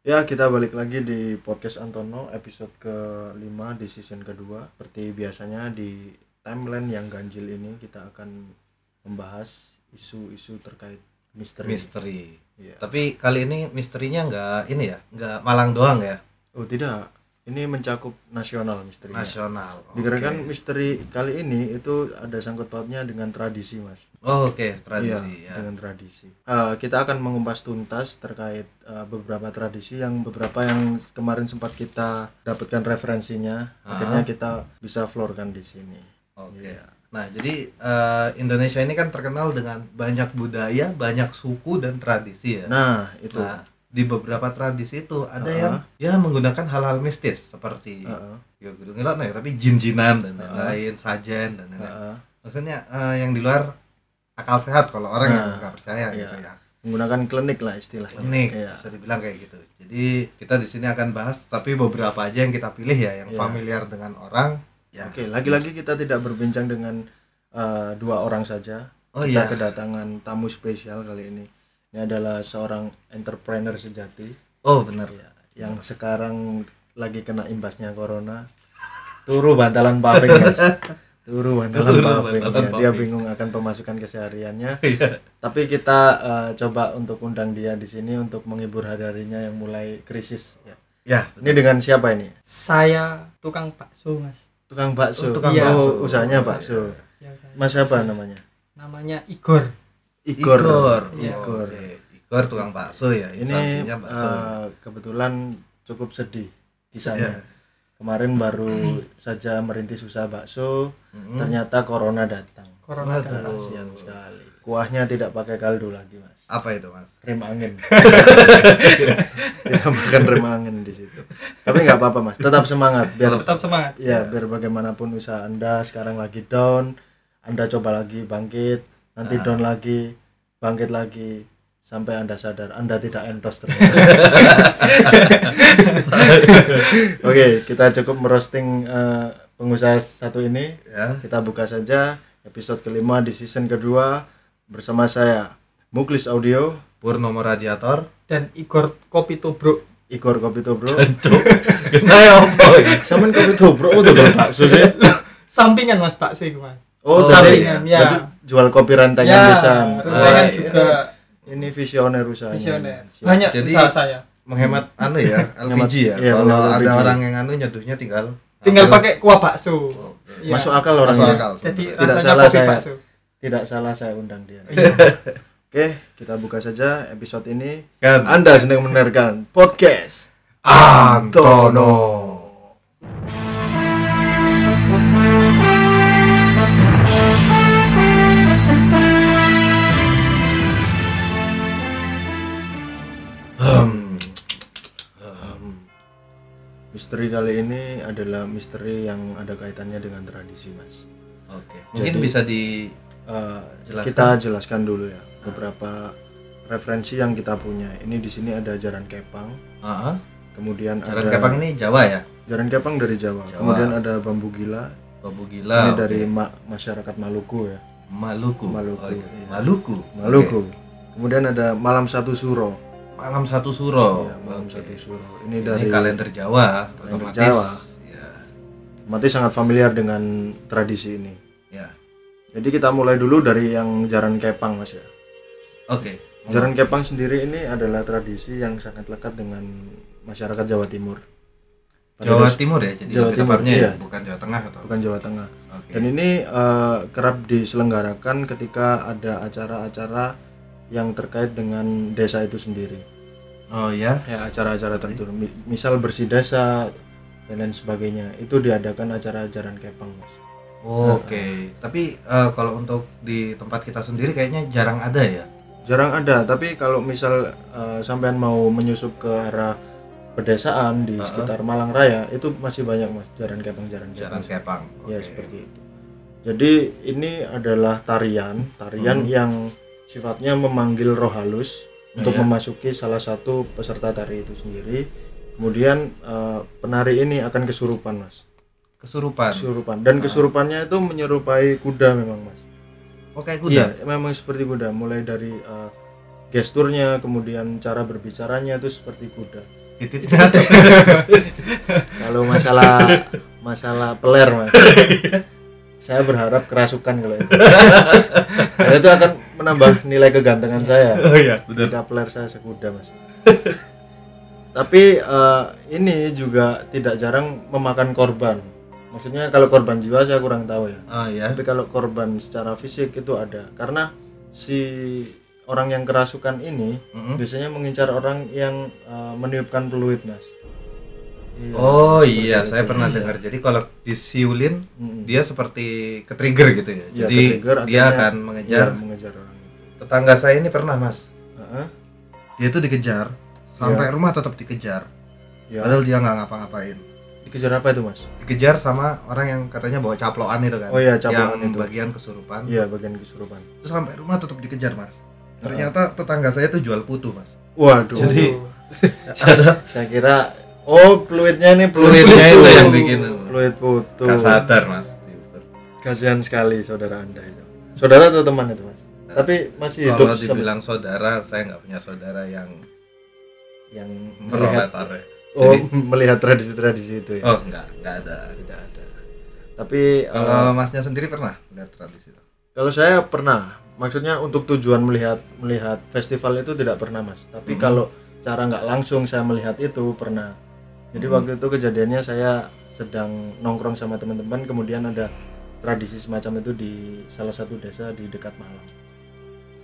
Ya, kita balik lagi di podcast Antono episode ke-5 di season kedua. Seperti biasanya di timeline yang ganjil ini kita akan membahas isu-isu terkait misteri. misteri. Iya. Tapi kali ini misterinya nggak ini ya, nggak Malang doang ya, Oh, tidak. Ini mencakup nasional misteri. nasional. Dikarenakan Oke. misteri kali ini itu ada sangkut pautnya dengan tradisi, Mas. Oh, Oke, tradisi Iya, ya. dengan tradisi. Eh, kita akan mengupas tuntas terkait eh, beberapa tradisi yang beberapa yang kemarin sempat kita dapatkan referensinya. Ah. Akhirnya kita bisa florkan di sini. Oke. Iya. Nah, jadi eh, Indonesia ini kan terkenal dengan banyak budaya, banyak suku dan tradisi ya. Nah, itu. Nah, di beberapa tradisi itu ada Ah. yang ya menggunakan hal-hal mistis seperti Heeh. ya gunung ilat ya, tapi jin-jinan dan lain-lain, sajen dan lain-lain. Heeh. Maksudnya eh, yang di luar akal sehat kalau orang yang Nah, nggak percaya iya. gitu ya. Menggunakan klinik lah istilahnya. klinik Iya. bisa dibilang kayak gitu jadi kita di sini akan bahas tapi beberapa aja yang kita pilih ya yang Iya. familiar dengan orang ya Oke, lagi-lagi kita tidak berbincang dengan eh, dua orang saja. oh kita iya kedatangan tamu spesial kali ini. Ini adalah seorang entrepreneur sejati. oh benar Ya, yang sekarang lagi kena imbasnya corona turu bantalan paving guys turu bantalan paving ya, dia bingung akan pemasukan kesehariannya Iya. tapi kita eh, coba untuk undang dia di sini untuk menghibur hari-harinya yang mulai krisis ya. ya ini dengan siapa ini Saya tukang bakso, Mas. tukang bakso Oh, tukang Iya. oh, bakso. usahanya Oh, bakso Ya, mas siapa namanya Namanya Igor. Igor. Igor. Igor. Oke. Igor tukang bakso ya. Ini instansinya bakso. eh, kebetulan cukup sedih kisahnya. Iya. kemarin baru saja merintis usaha bakso Mm-mm. ternyata corona datang. Corona datang. kasihan sekali. Kuahnya tidak pakai kaldu lagi mas. Apa itu mas? Rem angin. Ditambahkan rem angin di situ. Tapi nggak apa-apa mas. Tetap semangat biar Tetap semangat. ya biar bagaimanapun usaha anda sekarang lagi down anda coba lagi bangkit nanti Ah. down lagi bangkit lagi sampai anda sadar anda tidak ternyata oke kita cukup merosting eh, pengusaha satu ini ya kita buka saja episode kelima di season kedua bersama saya Muklis Audio Purnomo Radiator Dan Igor Kopi Tubruk. Igor Kopi Bro nah ya apa Saman Kopi Bro udah gak bakso sih Sampingan Mas bakso itu, Mas. Oh, Oh, dari sampingan, ya. berarti jual kopi rantangan Ya, pisan. rentangan Ah, iya. juga Ini visioner usahanya. visioner. Banyak Jadi- usaha saya. menghemat anu ya LPG ya Iya, kalau menghemat ada LPG. orang yang anu nyeduhnya tinggal Tinggal ambil- pakai kuah bakso. Oke. Iya. Masuk akal masuk orangnya. akal Jadi. Tidak salah kopi saya. bakso. Tidak salah saya undang dia. Iya. Oke, kita buka saja episode ini. kan Anda sedang mendengarkan podcast Antono Misteri kali ini adalah misteri yang ada kaitannya dengan tradisi, Mas. Oke, mungkin Jadi- bisa di Eh, Jelaskan. kita jelaskan dulu ya beberapa referensi yang kita punya. Ini di sini ada Jaran Kepang, Heeh. kemudian Jalan ada Kepang ini Jawa ya? Jaran Kepang dari Jawa. Jawa. Kemudian ada Bambu Gila, Babu ini Gila. dari ma- masyarakat Maluku ya. Maluku. Maluku, Oh, iya. Maluku. Maluku. Kemudian ada Malam Satu Suro. Malam Satu Suro. Iya, Malam Oke. Satu Suro. Ini Ini dari kalender Jawa, Kalender otomatis. Jawa. Ya. Mati sangat familiar dengan tradisi ini. ya. Jadi kita mulai dulu dari yang Jaran Kepang, Mas ya. Oke. Jaran Kepang sendiri ini adalah tradisi yang sangat lekat dengan masyarakat Jawa Timur. Pada Jawa Timur ya, jadi Jawa Timur, tepatnya iya. ya, bukan Jawa Tengah atau. bukan Jawa Tengah. Oke. Dan ini eh, kerap diselenggarakan ketika ada acara-acara yang terkait dengan desa itu sendiri. Oh ya. Ya, acara-acara tertentu. Mi- Misal bersih desa dan lain sebagainya. Itu diadakan acara Jaran Kepang, Mas. Oke. Tapi eh, kalau untuk di tempat kita sendiri kayaknya jarang ada ya. Jarang ada, tapi kalau misal eh, sampean mau menyusup ke arah pedesaan di Uh-uh. sekitar Malang Raya, itu masih banyak Mas Jaran Kepang, Jaran Kepang. Kepang. Ya Oke. seperti itu. Jadi ini adalah tarian, tarian Hmm. yang sifatnya memanggil roh halus untuk Iya. memasuki salah satu peserta tari itu sendiri. Kemudian eh, penari ini akan kesurupan, Mas. Kesurupan. Kesurupan dan kesurupannya itu menyerupai kuda memang, Mas. Oh kayak kuda. Iya, memang seperti kuda. Mulai dari eh, gesturnya, kemudian cara berbicaranya itu seperti kuda. kalau masalah masalah peler mas saya berharap kerasukan kalau itu karena itu akan menambah nilai kegantengan saya. Oh iya benar ketika peler saya sekuda mas. Tapi eh, ini juga tidak jarang memakan korban. Maksudnya kalau korban jiwa saya kurang tahu ya. Oh iya. Tapi kalau korban secara fisik itu ada. Karena si orang yang kerasukan ini Mm-mm. biasanya mengincar orang yang eh, meniupkan peluit mas. Iya, oh iya itu. saya pernah Iya. dengar. Jadi kalau disiulin Mm-mm. dia seperti ke trigger gitu ya. Ya, jadi dia akan mengejar mengejar orang tetangga saya ini pernah mas. Heeh. dia itu dikejar sampai rumah tetap dikejar. Ya padahal dia nggak ngapa-ngapain. Dikejar apa itu mas? Dikejar sama orang yang katanya bawa caploan itu kan? Oh iya, caploan yang itu. bagian kesurupan. Iya bagian kesurupan. Terus sampai rumah tetap dikejar mas. Ternyata tetangga saya tuh jual putu mas. Waduh. Jadi- ada saya kira oh peluitnya ini Fluidnya itu yang bikin peluit putu. Sadar mas. Kasihan sekali saudara anda itu. Saudara atau teman itu tapi masih hidup kalau dibilang saudara saya nggak punya saudara yang yang melihat ya. oh Jadi- melihat tradisi-tradisi itu ya? Oh nggak nggak ada tidak ada. Tapi kalau masnya sendiri pernah lihat tradisi itu? kalau saya pernah. Maksudnya untuk tujuan melihat melihat festival itu tidak pernah mas. Tapi kalau cara nggak langsung saya melihat itu pernah. Jadi waktu itu kejadiannya saya sedang nongkrong sama teman-teman kemudian ada tradisi semacam itu di salah satu desa di dekat Malang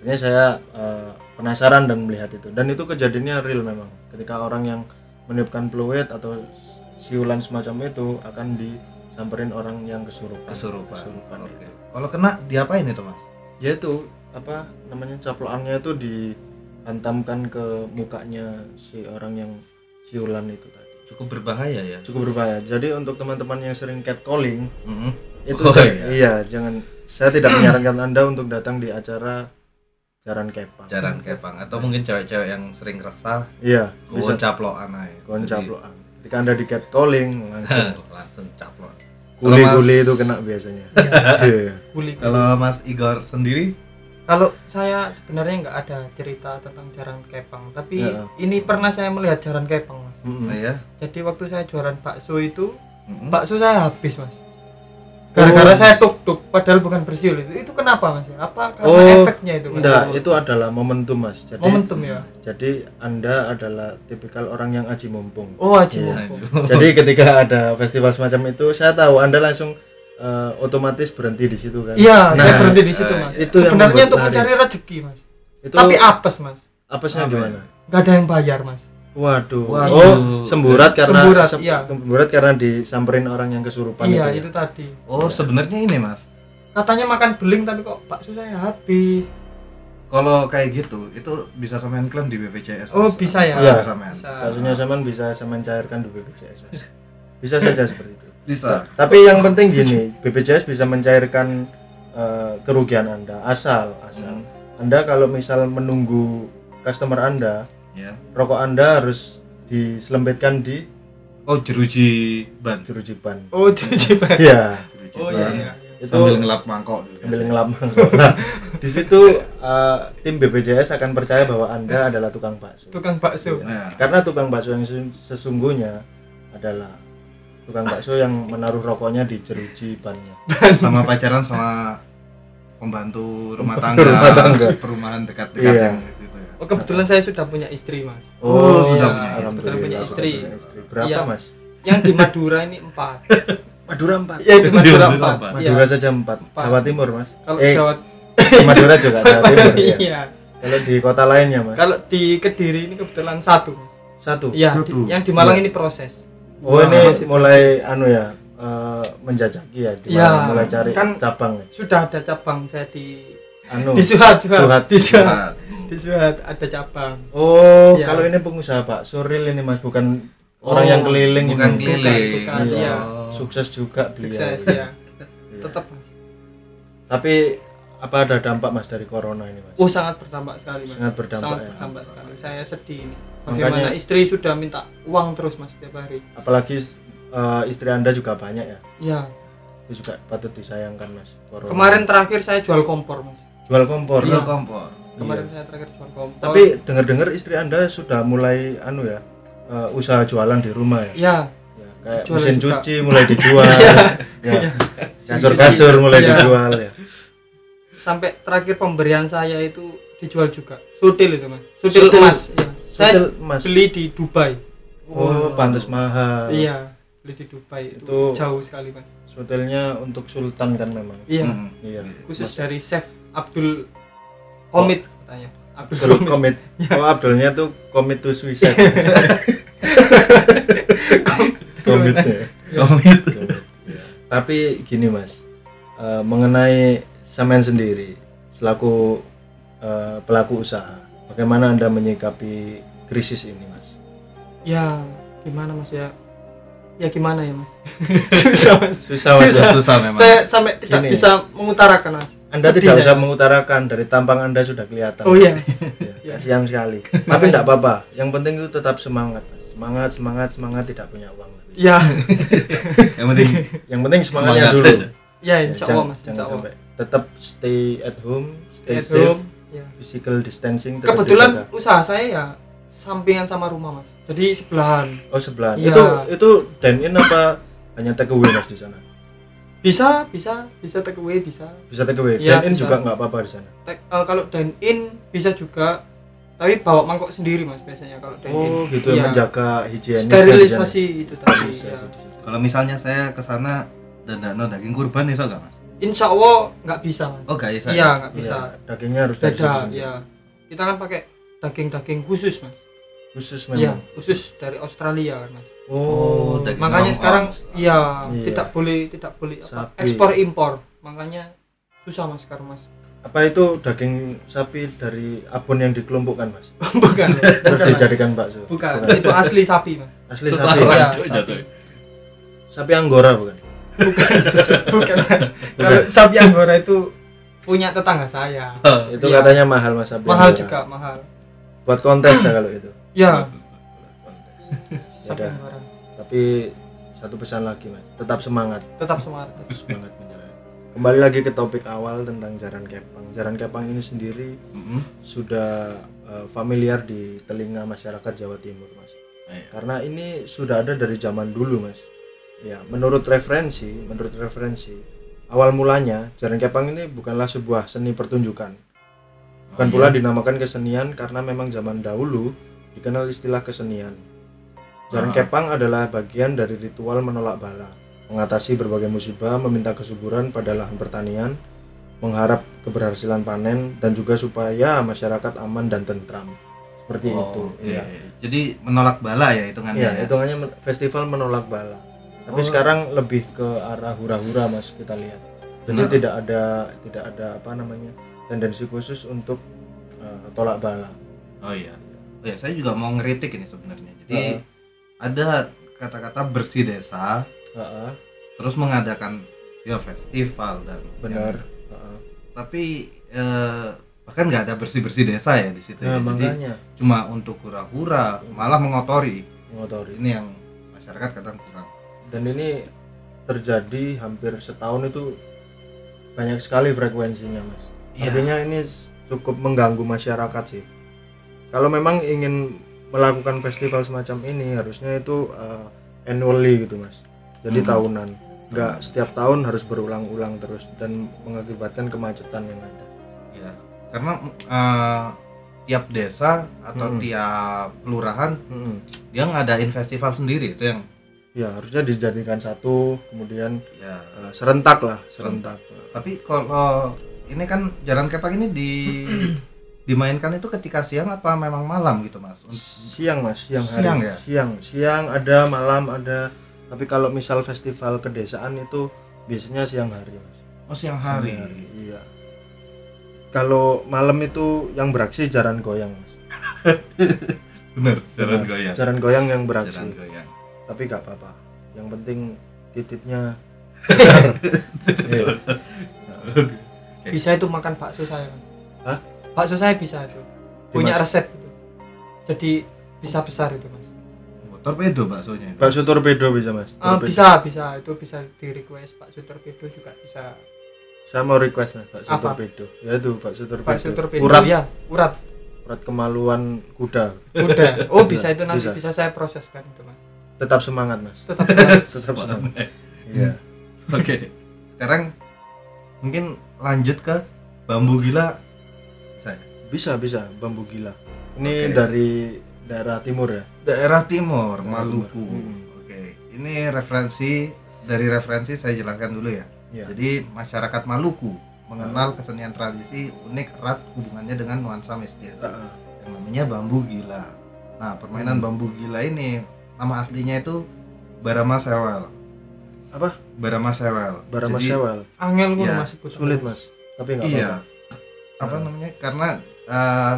ini saya eh, penasaran dan melihat itu. Dan itu kejadiannya real memang. Ketika orang yang meniupkan peluit atau siulan semacam itu akan disamperin orang yang kesurupan. Kesurupan, Kesurupan, oke. Kalau kena diapain itu mas? Ya itu apa namanya caploannya itu dihantamkan ke mukanya si orang yang siulan itu tadi. Cukup berbahaya ya? Cukup berbahaya. Jadi untuk teman-teman yang sering catcalling Mhm. itu Oh, iya. iya jangan saya tidak menyarankan anda untuk datang di acara jaran kepang. Jaran kepang. Atau mungkin cewek-cewek yang sering resah iya bisa. caploan aja kon caploan ketika anda di catcalling langsung. Langsung caplok. Kuli-kuli itu kena biasanya. Iya. Kuli. kalau mas Igor sendiri? Kalau saya sebenarnya nggak ada cerita tentang jaran kepang, tapi Ya. ini pernah saya melihat jaran kepang, mas. Nah, ya Jadi waktu saya jualan bakso itu, Mhm. bakso saya habis, mas. Gara-gara Oh. saya tuk tuk, padahal bukan bersiul itu. Itu kenapa, mas? Apa karena Oh, efeknya itu? Mas? enggak itu adalah momentum mas jadi Momentum ya. jadi anda adalah tipikal orang yang aji mumpung Oh, aji Iya. mumpung. Jadi ketika ada festival semacam itu, saya tahu Anda langsung eh, otomatis berhenti di situ kan. Iya, saya Nah, berhenti di situ, eh, mas. itu Sebenarnya untuk laris. mencari rezeki, mas. Itu Tapi apes, mas. apesnya Apa gimana? Nggak ada yang bayar, mas. Waduh. Waduh. Oh, semburat karena Semburat, sem- iya. semburat karena disamperin orang yang kesurupan iya, itu. itu ya? tadi. oh sebenarnya ini mas Katanya makan beling tapi kok bakso saya habis. kalau kayak gitu itu bisa samain klaim di BPJS Oh, Mas. bisa ya? Iya. Bisa. Baksonya zaman bisa saya mencairkan di BPJS. Mas. Bisa saja seperti itu. bisa Tapi yang penting gini, BPJS bisa mencairkan eh, kerugian Anda asal asal Anda kalau misal menunggu customer Anda, ya rokok Anda harus diselempitkan di oh jeruji ban jeruji ban. Oh, cuci baju. Iya, jeruji Oh ban. iya, iya. itu sambil ngelap mangkok sambil ngelap Nah, di situ eh, tim BPJS akan percaya bahwa Anda adalah tukang bakso. Tukang bakso. Nah, Karena tukang bakso yang sesu- sesungguhnya adalah tukang bakso yang menaruh rokoknya di jeruji bannya. sama pacaran sama pembantu rumah tangga, Rumah tangga. perumahan dekat-dekat Iya. yang ya. Oh, kebetulan saya sudah punya istri, Mas. Oh, sudah iya, punya istri. Punya istri. sudah punya istri. Berapa, Iya. Mas? Yang di Madura ini empat. Madura 4. Iya, di Madura Madura empat. empat. Iya. Madura saja 4. Empat. Jawa Timur, Mas. Kalau eh, Jawa Madura juga Jawa Timur ya. Iya. Kalau di kota lainnya, Mas. Kalau di Kediri ini kebetulan satu, Mas. Satu. Iya, yang di Malang Iya. ini proses. Oh, Wah, ini masih mulai anu ya, eh, menjajaki ya, di Iya, mana mulai cari kan- cabang. ya. Sudah ada cabang saya di Anu. di Suhat, Suhat. Suhat. Di Suhat. Nah, Di Suhat ada cabang. Oh, Iya. kalau ini pengusaha Pak Suril ini Mas, bukan Oh, orang yang keliling bukan ini. keliling. Bukan, Iya. iya. Sukses juga beliau. Sukses Iya. ya. Tetap, Mas. Tapi apa ada dampak Mas dari corona ini, Mas? Oh, sangat berdampak sekali, Mas. Sangat berdampak, Sangat ya. berdampak sekali. Saya sedih ini. Makanya- Bagaimana istri sudah minta uang terus, Mas, setiap hari. Apalagi eh, istri Anda juga banyak ya. Ya. Itu juga patut disayangkan, Mas. Corona. Kemarin terakhir saya jual kompor, Mas. jual kompor. Iya. kompor. Kemarin Iya. saya terakhir jual kompor. Tapi dengar-dengar istri Anda sudah mulai anu ya, eh, usaha jualan di rumah ya. ya Ya, kayak Jualan mesin juga. cuci mulai dijual. ya. Kasur-kasur mulai Iya. dijual ya. sampai terakhir pemberian saya itu dijual juga sutil itu mas sutil, Sutil- emas ya. saya Sutil emas. beli di Dubai Oh, pantas mahal. iya beli di Dubai itu, Itu- jauh sekali mas Sutilnya untuk sultan kan memang. iya Hmm. Iya. khusus dari chef Abdul Komit katanya Abdul Komit komit. Iya. Oh, Abdulnya tuh komit to suicide. Komitnya. Komit. Komit, ya. Tapi gini Mas, eh, mengenai sampean sendiri selaku eh, pelaku usaha, bagaimana Anda menyikapi krisis ini Mas? ya gimana mas ya ya gimana ya mas susah mas Susah Mas. Susah. ya? Susah memang. saya sampai tidak Gini. bisa mengutarakan mas Anda Sedih tidak saya, usah mengutarakan dari tampang Anda sudah kelihatan. oh iya Ya, Iya. kasihan sekali. Tapi tidak apa-apa. Yang penting itu tetap semangat. Semangat, semangat, semangat tidak punya uang. ya Yang penting Yang penting semangatnya Semangat dulu. aja. ya Ya, insya jangan- Allah mas jangan insya Allah sampai tetap stay at home, stay At safe, home, ya. physical distancing tetap kebetulan dijaga. usaha saya ya sampingan sama rumah mas jadi sebelahan Oh sebelah. Iya. Itu itu dine in apa hanya take away mas di sana? Bisa bisa bisa take away bisa Bisa take away. Iya, dine in bisa. juga nggak apa-apa di sana. Take- eh, kalau dine in bisa juga tapi bawa mangkok sendiri mas biasanya kalau dine in Oh gitu Iya. menjaga higienis. sterilisasi itu tadi Bisa, ya. bisa, bisa. kalau misalnya saya ke sana dan no daging kurban iso gak mas? insya Allah nggak bisa mas Oh gak bisa. iya nggak Iya, bisa dagingnya harus beda ya kita kan pakai daging-daging khusus mas Khusus iya memang. khusus dari Australia kan mas Oh, daging makanya sekarang iya Iya. tidak boleh tidak boleh apa ekspor impor makanya susah mas sekarang mas apa itu daging sapi dari abon yang dikelompokkan mas? bukan Terus bukan, Mas. dijadikan bakso? bukan itu asli sapi mas Asli sapi. Iya, cuy, sapi. jatuh. Sapi anggora bukan? bukan mas kalau sapi anggora itu punya tetangga saya Itu Iya. katanya mahal mas sapi mahal anggora. juga mahal Buat kontes ya kalau itu. Ya Yaudah, anggora tapi satu pesan lagi mas, tetap semangat, tetap semangat tetap semangat menjalani. Kembali lagi ke topik awal tentang Jaran Kepang. Jaran Kepang ini sendiri Mm-mm. sudah eh, familiar di telinga masyarakat Jawa Timur mas. Iya. Karena ini sudah ada dari zaman dulu mas. Ya, menurut referensi, menurut referensi, awal mulanya Jaran Kepang ini bukanlah sebuah seni pertunjukan. Bukan Oh, pula iya. dinamakan kesenian karena memang zaman dahulu dikenal istilah kesenian. Jaran Ah. Kepang adalah bagian dari ritual menolak bala, mengatasi berbagai musibah, meminta kesuburan pada lahan pertanian, mengharap keberhasilan panen dan juga supaya masyarakat aman dan tentram. Seperti Oh, itu. oke. Iya. Jadi menolak bala ya hitungannya. Iya, ya? hitungannya festival menolak bala. Tapi Oh. sekarang lebih ke arah hura-hura Mas kita lihat. Jadi Nah. tidak ada tidak ada apa namanya? tendensi khusus untuk eh, tolak bala. Oh iya. Iya, saya juga mau ngeritik ini sebenarnya. Jadi Heeh. ada kata-kata bersih desa, Heeh, terus mengadakan ya festival dan benar. Heeh. tapi eh, bahkan nggak ada bersih bersih desa ya di situ. Nah, ya. Jadi makanya cuma untuk hura-hura, malah mengotori. mengotori. Ini yang masyarakat kadang kurang. Dan ini terjadi hampir setahun itu banyak sekali frekuensinya, Mas. Iya. Artinya ini cukup mengganggu masyarakat sih. Kalau memang ingin melakukan festival semacam ini harusnya itu uh, annually gitu, Mas. Jadi Hmm. tahunan. Nggak setiap tahun harus berulang-ulang terus dan mengakibatkan kemacetan yang ada. Ya, karena eh, tiap desa atau Hmm. tiap kelurahan Mm-mm. dia ngadain festival sendiri itu yang Ya, harusnya dijadikan satu, kemudian ya uh, serentak lah, serentak. tapi kalau ini kan jalan kepang ini di dimainkan itu ketika siang apa memang malam gitu mas? Siang mas siang hari. Siang ya? siang. Siang ada malam ada. Tapi kalau misal festival kedesaan itu biasanya siang hari mas. Oh siang Siang hari. iya. Kalau malam itu yang beraksi jaran goyang mas. Bener jalan Benar, goyang. Jaran goyang yang beraksi. Goyang. Tapi gak apa-apa. Yang penting titiknya besar. Iya. Bisa itu makan bakso saya mas. Hah? Bakso saya bisa itu punya Dimas- resep itu jadi bisa besar itu mas. Oh, torpedo baksonya itu. bakso torpedo bisa mas. Ah, Torpedo. bisa bisa. Itu bisa di request bakso torpedo juga bisa. Saya mau request mas bakso Apa? torpedo. Ya itu bakso torpedo. Bakso torpedo urat. ya urat. Urat kemaluan kuda. Udah oh bisa itu nanti Bisa. bisa saya proseskan itu mas. Tetap semangat mas. Tetap semangat. tetap semangat. Iya. Oke. Sekarang mungkin lanjut ke bambu gila. Bisa bisa bambu gila ini Oke. dari daerah timur ya Daerah Timur, Daerah Maluku. Timur. Hmm. Oke. Ini referensi dari referensi saya jelaskan dulu ya. Iya. Jadi masyarakat Maluku mengenal kesenian tradisi unik erat hubungannya dengan nuansa mistis Heeh. yang namanya bambu gila. Nah, permainan Hmm. bambu gila ini nama aslinya itu Barama Sewel. apa Barama Sewel. barama Jadi, sewel angel gue Iya, masih sulit mas tapi nggak Iya. apa-apa. Apa namanya? Karena eh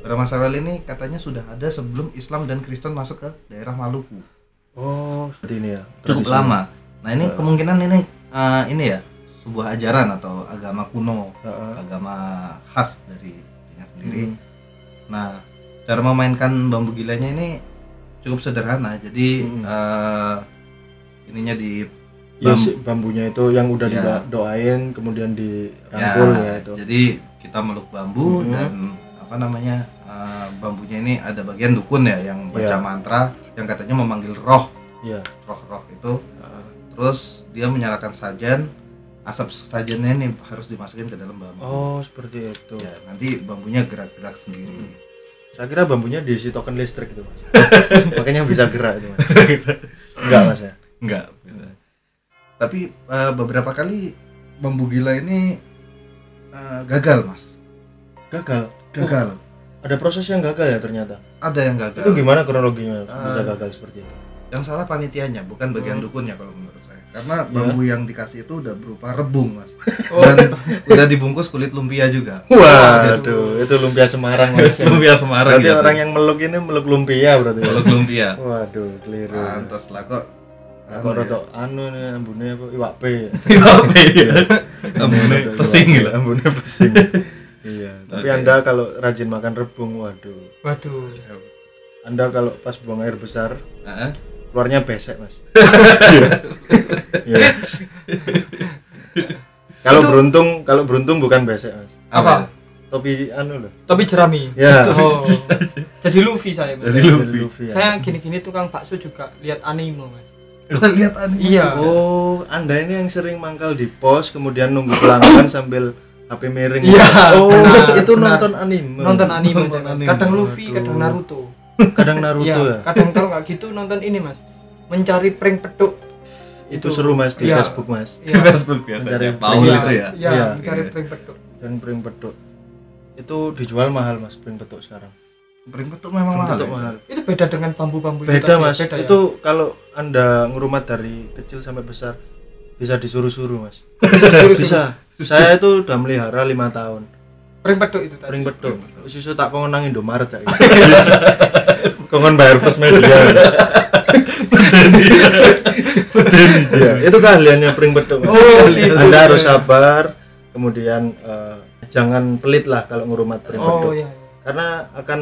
Barama Sewel ini katanya sudah ada sebelum Islam dan Kristen masuk ke daerah Maluku. oh seperti ini ya Cukup lama. Nah, ini Eh. kemungkinan ini eh, ini ya sebuah ajaran atau agama kuno, Heeh. agama khas dari sendiri. Hmm. Nah, cara memainkan bambu gilanya ini cukup sederhana. Jadi Hmm. eh, ininya di Ya, bam- si bambunya itu yang udah Iya. didoain kemudian dirangkul ya, itu. Jadi kita meluk bambu Mhm. dan apa namanya eh, bambunya ini ada bagian dukun ya yang baca Iya. mantra yang katanya memanggil roh, Iya. roh-roh itu. Heeh. Terus dia menyalakan sajen, asap sajennya ini harus dimasukin ke dalam bambu. Oh, seperti itu. Ya, nanti bambunya gerak-gerak sendiri. Saya kira bambunya diisi token listrik itu, Mas. Makanya bisa gerak itu, Mas. Enggak, Mas ya. Enggak. Tapi eh, beberapa kali bambu gila ini eh, gagal, Mas. Gagal. Gagal. Oh, ada proses yang gagal ya ternyata. Ada yang gagal. Itu gimana kronologinya bisa Ah. gagal seperti itu? yang salah panitianya bukan bagian Hmm. dukunnya kalau menurut saya karena Ya. bambu yang dikasih itu udah berupa rebung mas Oh. dan udah dibungkus kulit lumpia juga Waduh, itu lumpia Semarang, Mas. lumpia Semarang Berarti gitu. orang yang meluk ini meluk lumpia berarti. Meluk lumpia Waduh, keliru. pantas lah kok Nah, kok rada anu nih ambune apa iwak P. ya ambune pesing gitu Ambune pesing. Iya, tapi Oke. Anda kalau rajin makan rebung, waduh. waduh Anda kalau pas buang air besar Heeh. keluarnya besek, Mas. Iya. Kalau beruntung, kalau beruntung bukan besek, Mas. Apa? Topi anu loh. tapi jerami Ya. oh jadi Luffy saya Mas. Dari Luffy. Luffy, ya. saya gini-gini tukang bakso juga lihat anime mas Lihat anime Iya. Oh, Anda ini yang sering mangkal di pos kemudian nunggu pelanggan sambil HP miring. Iya, Oh, benar, itu benar. nonton anime. nonton anime, Nonton anime. kadang Luffy Waduh. kadang Naruto Kadang Naruto Iya, ya. kadang kalau nggak gitu nonton ini mas mencari prank peduk Itu seru Mas di Iya. Facebook, Mas. di Iya. Facebook Mencari biasanya Paul Iya, itu ya iya Iya. mencari prank peduk Dan pring peduk. Itu dijual mahal, Mas, pring peduk sekarang. Pring petuk memang mahal ya? mahal. itu beda dengan bambu-bambu itu Beda, tadi, Mas. beda ya? Itu kalau Anda ngerumat dari kecil sampai besar bisa disuruh-suruh, Mas. Bisa. Saya itu udah melihara lima tahun. prank peduk itu tadi Pring peduk. Susu tak kongen nang Indomaret cak. kongen bayar first media. Iya, itu keahliannya pring peduk. Mas. Oh, gitu. Anda harus sabar, kemudian eh, jangan pelit lah kalau ngurumat pring oh peduk. iya Karena akan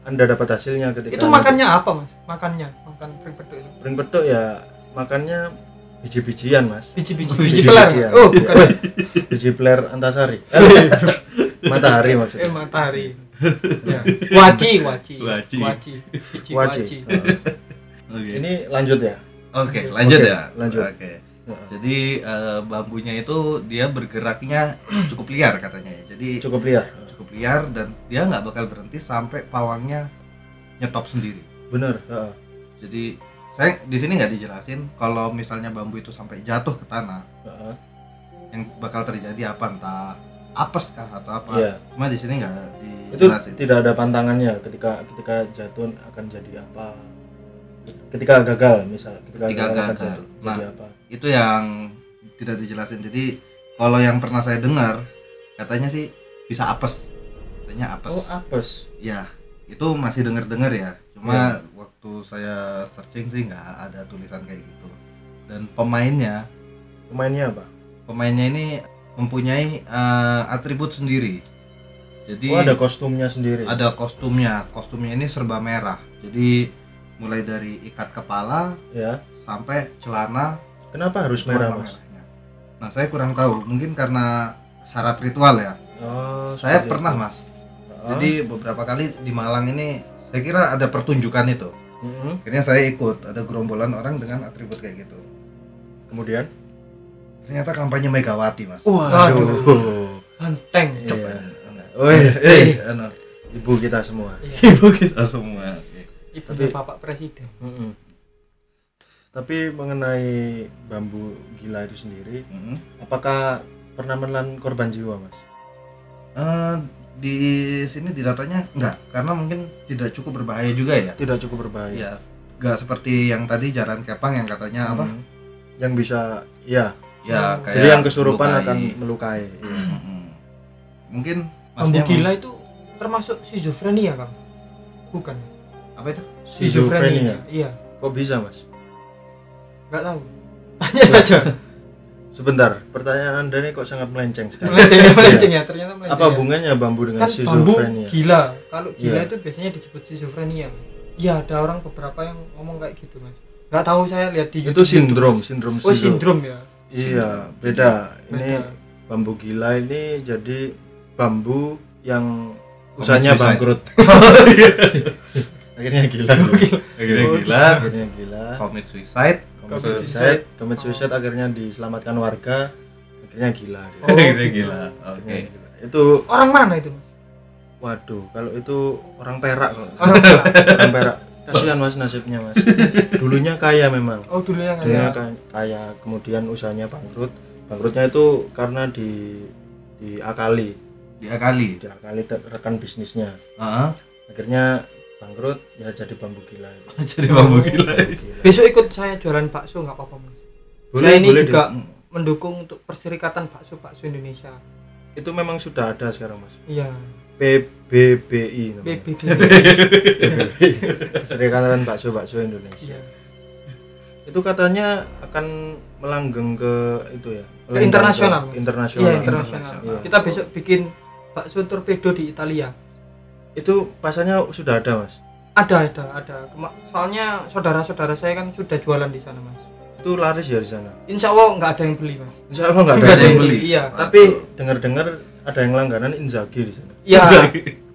Anda dapat hasilnya ketika itu makannya apa mas makannya makan prank peduk itu pring peduk ya makannya biji-bijian, Mas. biji-biji Oh, biji peler biji-bijian. oh Iya. bukan Biji peler antasari. Eh, matahari eh maksudnya. matahari Ya. waci waci Waci. waci biji Waci. waci. Oke. Ini lanjut ya. Oke, lanjut Oke, ya. lanjut. Oke. Heeh. Jadi eh, bambunya itu dia bergeraknya cukup liar katanya ya. Jadi Cukup liar. Cukup liar dan dia nggak bakal berhenti sampai pawangnya nyetop sendiri. Bener. heeh. Jadi saya di sini nggak dijelasin kalau misalnya bambu itu sampai jatuh ke tanah Heeh. yang bakal terjadi apa entah apes kah atau apa. Iya. Cuma di sini nggak Itu dijelasin. tidak ada pantangannya ketika ketika jatuh akan jadi apa. Ketika gagal misal, ketika, Ketika gagal, gagal. jadi, Nah. jadi apa. itu yang tidak dijelasin jadi kalau yang pernah saya dengar katanya sih bisa apes katanya apes Oh, apes. ya itu masih dengar dengar ya cuma waktu saya searching sih nggak ada tulisan kayak gitu dan pemainnya Pemainnya apa? pemainnya ini mempunyai eh, atribut sendiri jadi Oh, ada kostumnya sendiri. ada kostumnya kostumnya ini serba merah jadi mulai dari ikat kepala Ya. sampai celana Kenapa harus merah, Mas? merahnya. Nah, saya kurang tahu. Mungkin karena syarat ritual ya. Oh, saya pernah, itu. Mas. Jadi beberapa kali di Malang ini saya kira ada pertunjukan itu. Mm-mm. Akhirnya saya ikut, ada gerombolan orang dengan atribut kayak gitu. kemudian Ternyata kampanye Megawati, Mas. waduh Banteng. iya Woi, eh, anu, ibu kita semua Iya. ibu kita semua. Ibunya Tapi- Bapak Presiden. Mm-mm. tapi mengenai bambu gila itu sendiri Mm. apakah pernah menelan korban jiwa mas Eh, di sini di datanya enggak, karena mungkin tidak cukup berbahaya juga ya. tidak cukup berbahaya Iya. Enggak seperti yang tadi jaran kepang yang katanya apa? Hmm. yang bisa ya Ya, Hmm. kayak jadi yang kesurupan melukai. akan melukai iya. Mm-mm. Mungkin masnya gila itu termasuk schizofrenia, Kang? Bukan. apa itu? Schizofrenia. Iya. kok bisa mas Enggak tahu. Tanya saja. Sebentar pertanyaan anda ini kok sangat melenceng sekali. Melenceng ya, melenceng ya, ternyata melenceng. apa ya. hubungannya bambu dengan kan bambu schizofrenia gila. Kalau gila Iya. itu biasanya disebut schizofrenia iya ada orang beberapa yang ngomong kayak gitu mas. Nggak tahu saya lihat di itu sindrom sindrom oh sindrom ya? Iya beda. Ini Beda. bambu gila ini jadi bambu yang usahanya bangkrut. Akhirnya gila. Akhirnya Oh, gila, akhirnya gila. Commit suicide, commit suicide commit suicide akhirnya diselamatkan warga akhirnya gila dia. Oh, akhirnya gitu. gila. Oke. Gila. itu orang mana itu mas waduh kalau itu orang perak kalau orang perak kasihan mas nasibnya mas dulunya kaya memang oh dulunya ada ka- kaya kemudian usahanya bangkrut bangkrutnya itu karena di diakali Diakali. diakali rekan bisnisnya Heeh. akhirnya bangkrut ya jadi bambu gila itu. Jadi bambu gila. Bambu gila. besok ikut saya jualan bakso nggak apa-apa mas boleh saya ini boleh juga Dik. mendukung untuk perserikatan bakso bakso Indonesia itu memang sudah ada sekarang mas iya PBBI namanya. BBD Perserikatan Bakso Bakso Indonesia iya itu katanya akan melanggeng ke itu ya ke internasional Mas. internasional iya internasional Iya. kita besok bikin bakso torpedo di Italia itu pasarnya sudah ada mas? Ada ada ada. Soalnya saudara-saudara saya kan sudah jualan di sana mas. Itu laris ya di sana? Insya Allah nggak ada yang beli mas. Insya Allah nggak ada, Nggak yang beli. iya. Tapi dengar-dengar ada yang langganan Inzaghi di sana. Ya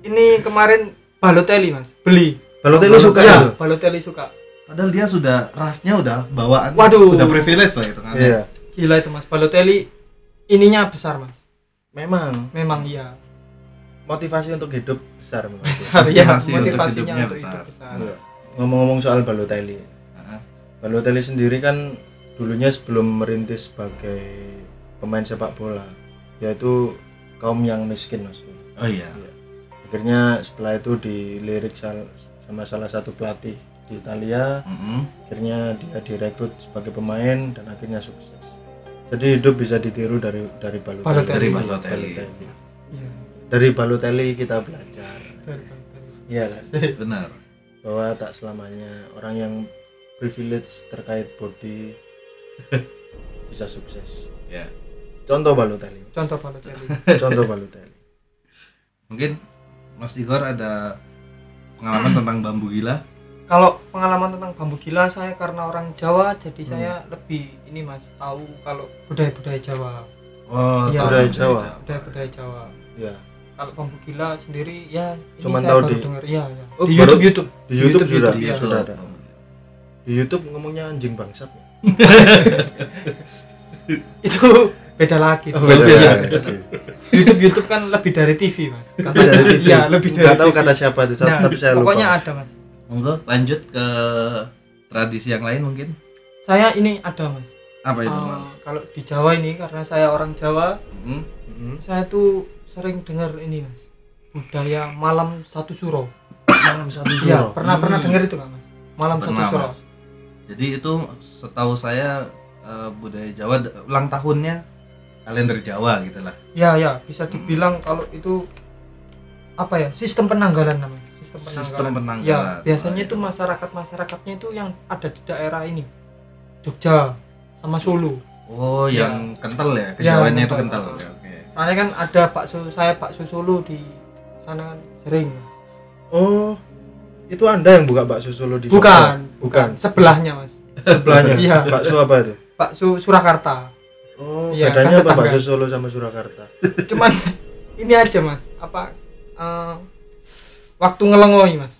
ini kemarin Balotelli mas. Beli. Balotelli suka ya itu? Balotelli suka. Padahal dia sudah rasnya udah bawaan. Waduh. Udah privilege lah itu kan. iya. Gila itu mas. Balotelli ininya besar mas. Memang. Memang iya motivasi untuk hidup besar memang. besar ya Motivasi untuk motivasinya hidupnya untuk besar. hidup besar Iya. ngomong-ngomong soal Balotelli Heeh. Balotelli sendiri kan dulunya sebelum merintis sebagai pemain sepak bola yaitu kaum yang miskin mas Oh iya. Iya. akhirnya setelah itu dilirik sal- sama salah satu pelatih di Italia Mm-mm. akhirnya dia direkrut sebagai pemain dan akhirnya sukses jadi hidup bisa ditiru dari dari Balotelli Balotelli. Dari Balotelli. iya dari Balotelli kita belajar. Iya kan? Benar. bahwa tak selamanya orang yang privilege terkait body bisa sukses. Ya. contoh Balotelli contoh Balotelli contoh Balotelli Mungkin Mas Igor ada pengalaman tentang bambu gila. kalau pengalaman tentang bambu gila saya karena orang Jawa jadi Hmm. saya lebih ini mas tahu kalau budaya-budaya Jawa. Oh, tahu Budaya Jawa. budaya-budaya Jawa. Ya kalau bambu gila sendiri ya ini Cuman saya tahu baru di- dengar iya ya. Oh, di baru- YouTube YouTube di YouTube, sudah iya. sudah ada di YouTube ngomongnya anjing bangsat itu beda lagi oh, beda Iya. Oke. YouTube YouTube kan lebih dari TV mas Lebih dari TV Iya, lebih dari nggak tahu TV. kata siapa itu Nah, tapi saya lupa pokoknya ada mas Monggo lanjut ke tradisi yang lain mungkin. saya ini ada mas Apa itu, Eh, Mas? kalau di Jawa ini karena saya orang Jawa Mm. Mm-mm. saya tuh sering dengar ini mas budaya malam satu suro malam satu iya suro pernah pernah Hmm. dengar itu kan mas malam Pernah, satu suro Mas. Jadi itu setahu saya eh, budaya Jawa ulang tahunnya kalender Jawa gitu lah. ya ya bisa dibilang kalau itu apa ya sistem penanggalan namanya sistem penanggalan, Sistem penanggalan. ya biasanya Oh, itu masyarakat masyarakatnya itu yang ada di daerah ini Jogja sama Solo Oh, Ya. yang kental ya, Ya, kejawaannya itu kental. kental. Oke. Soalnya kan ada bakso saya bakso Solo di sana kan sering mas oh itu anda yang buka bakso Solo di bukan Jogja? bukan sebelahnya mas sebelahnya Iya. bakso apa itu bakso Surakarta oh Iya, bedanya kan apa bakso Solo sama Surakarta cuman ini aja mas apa eh, waktu ngelengoi mas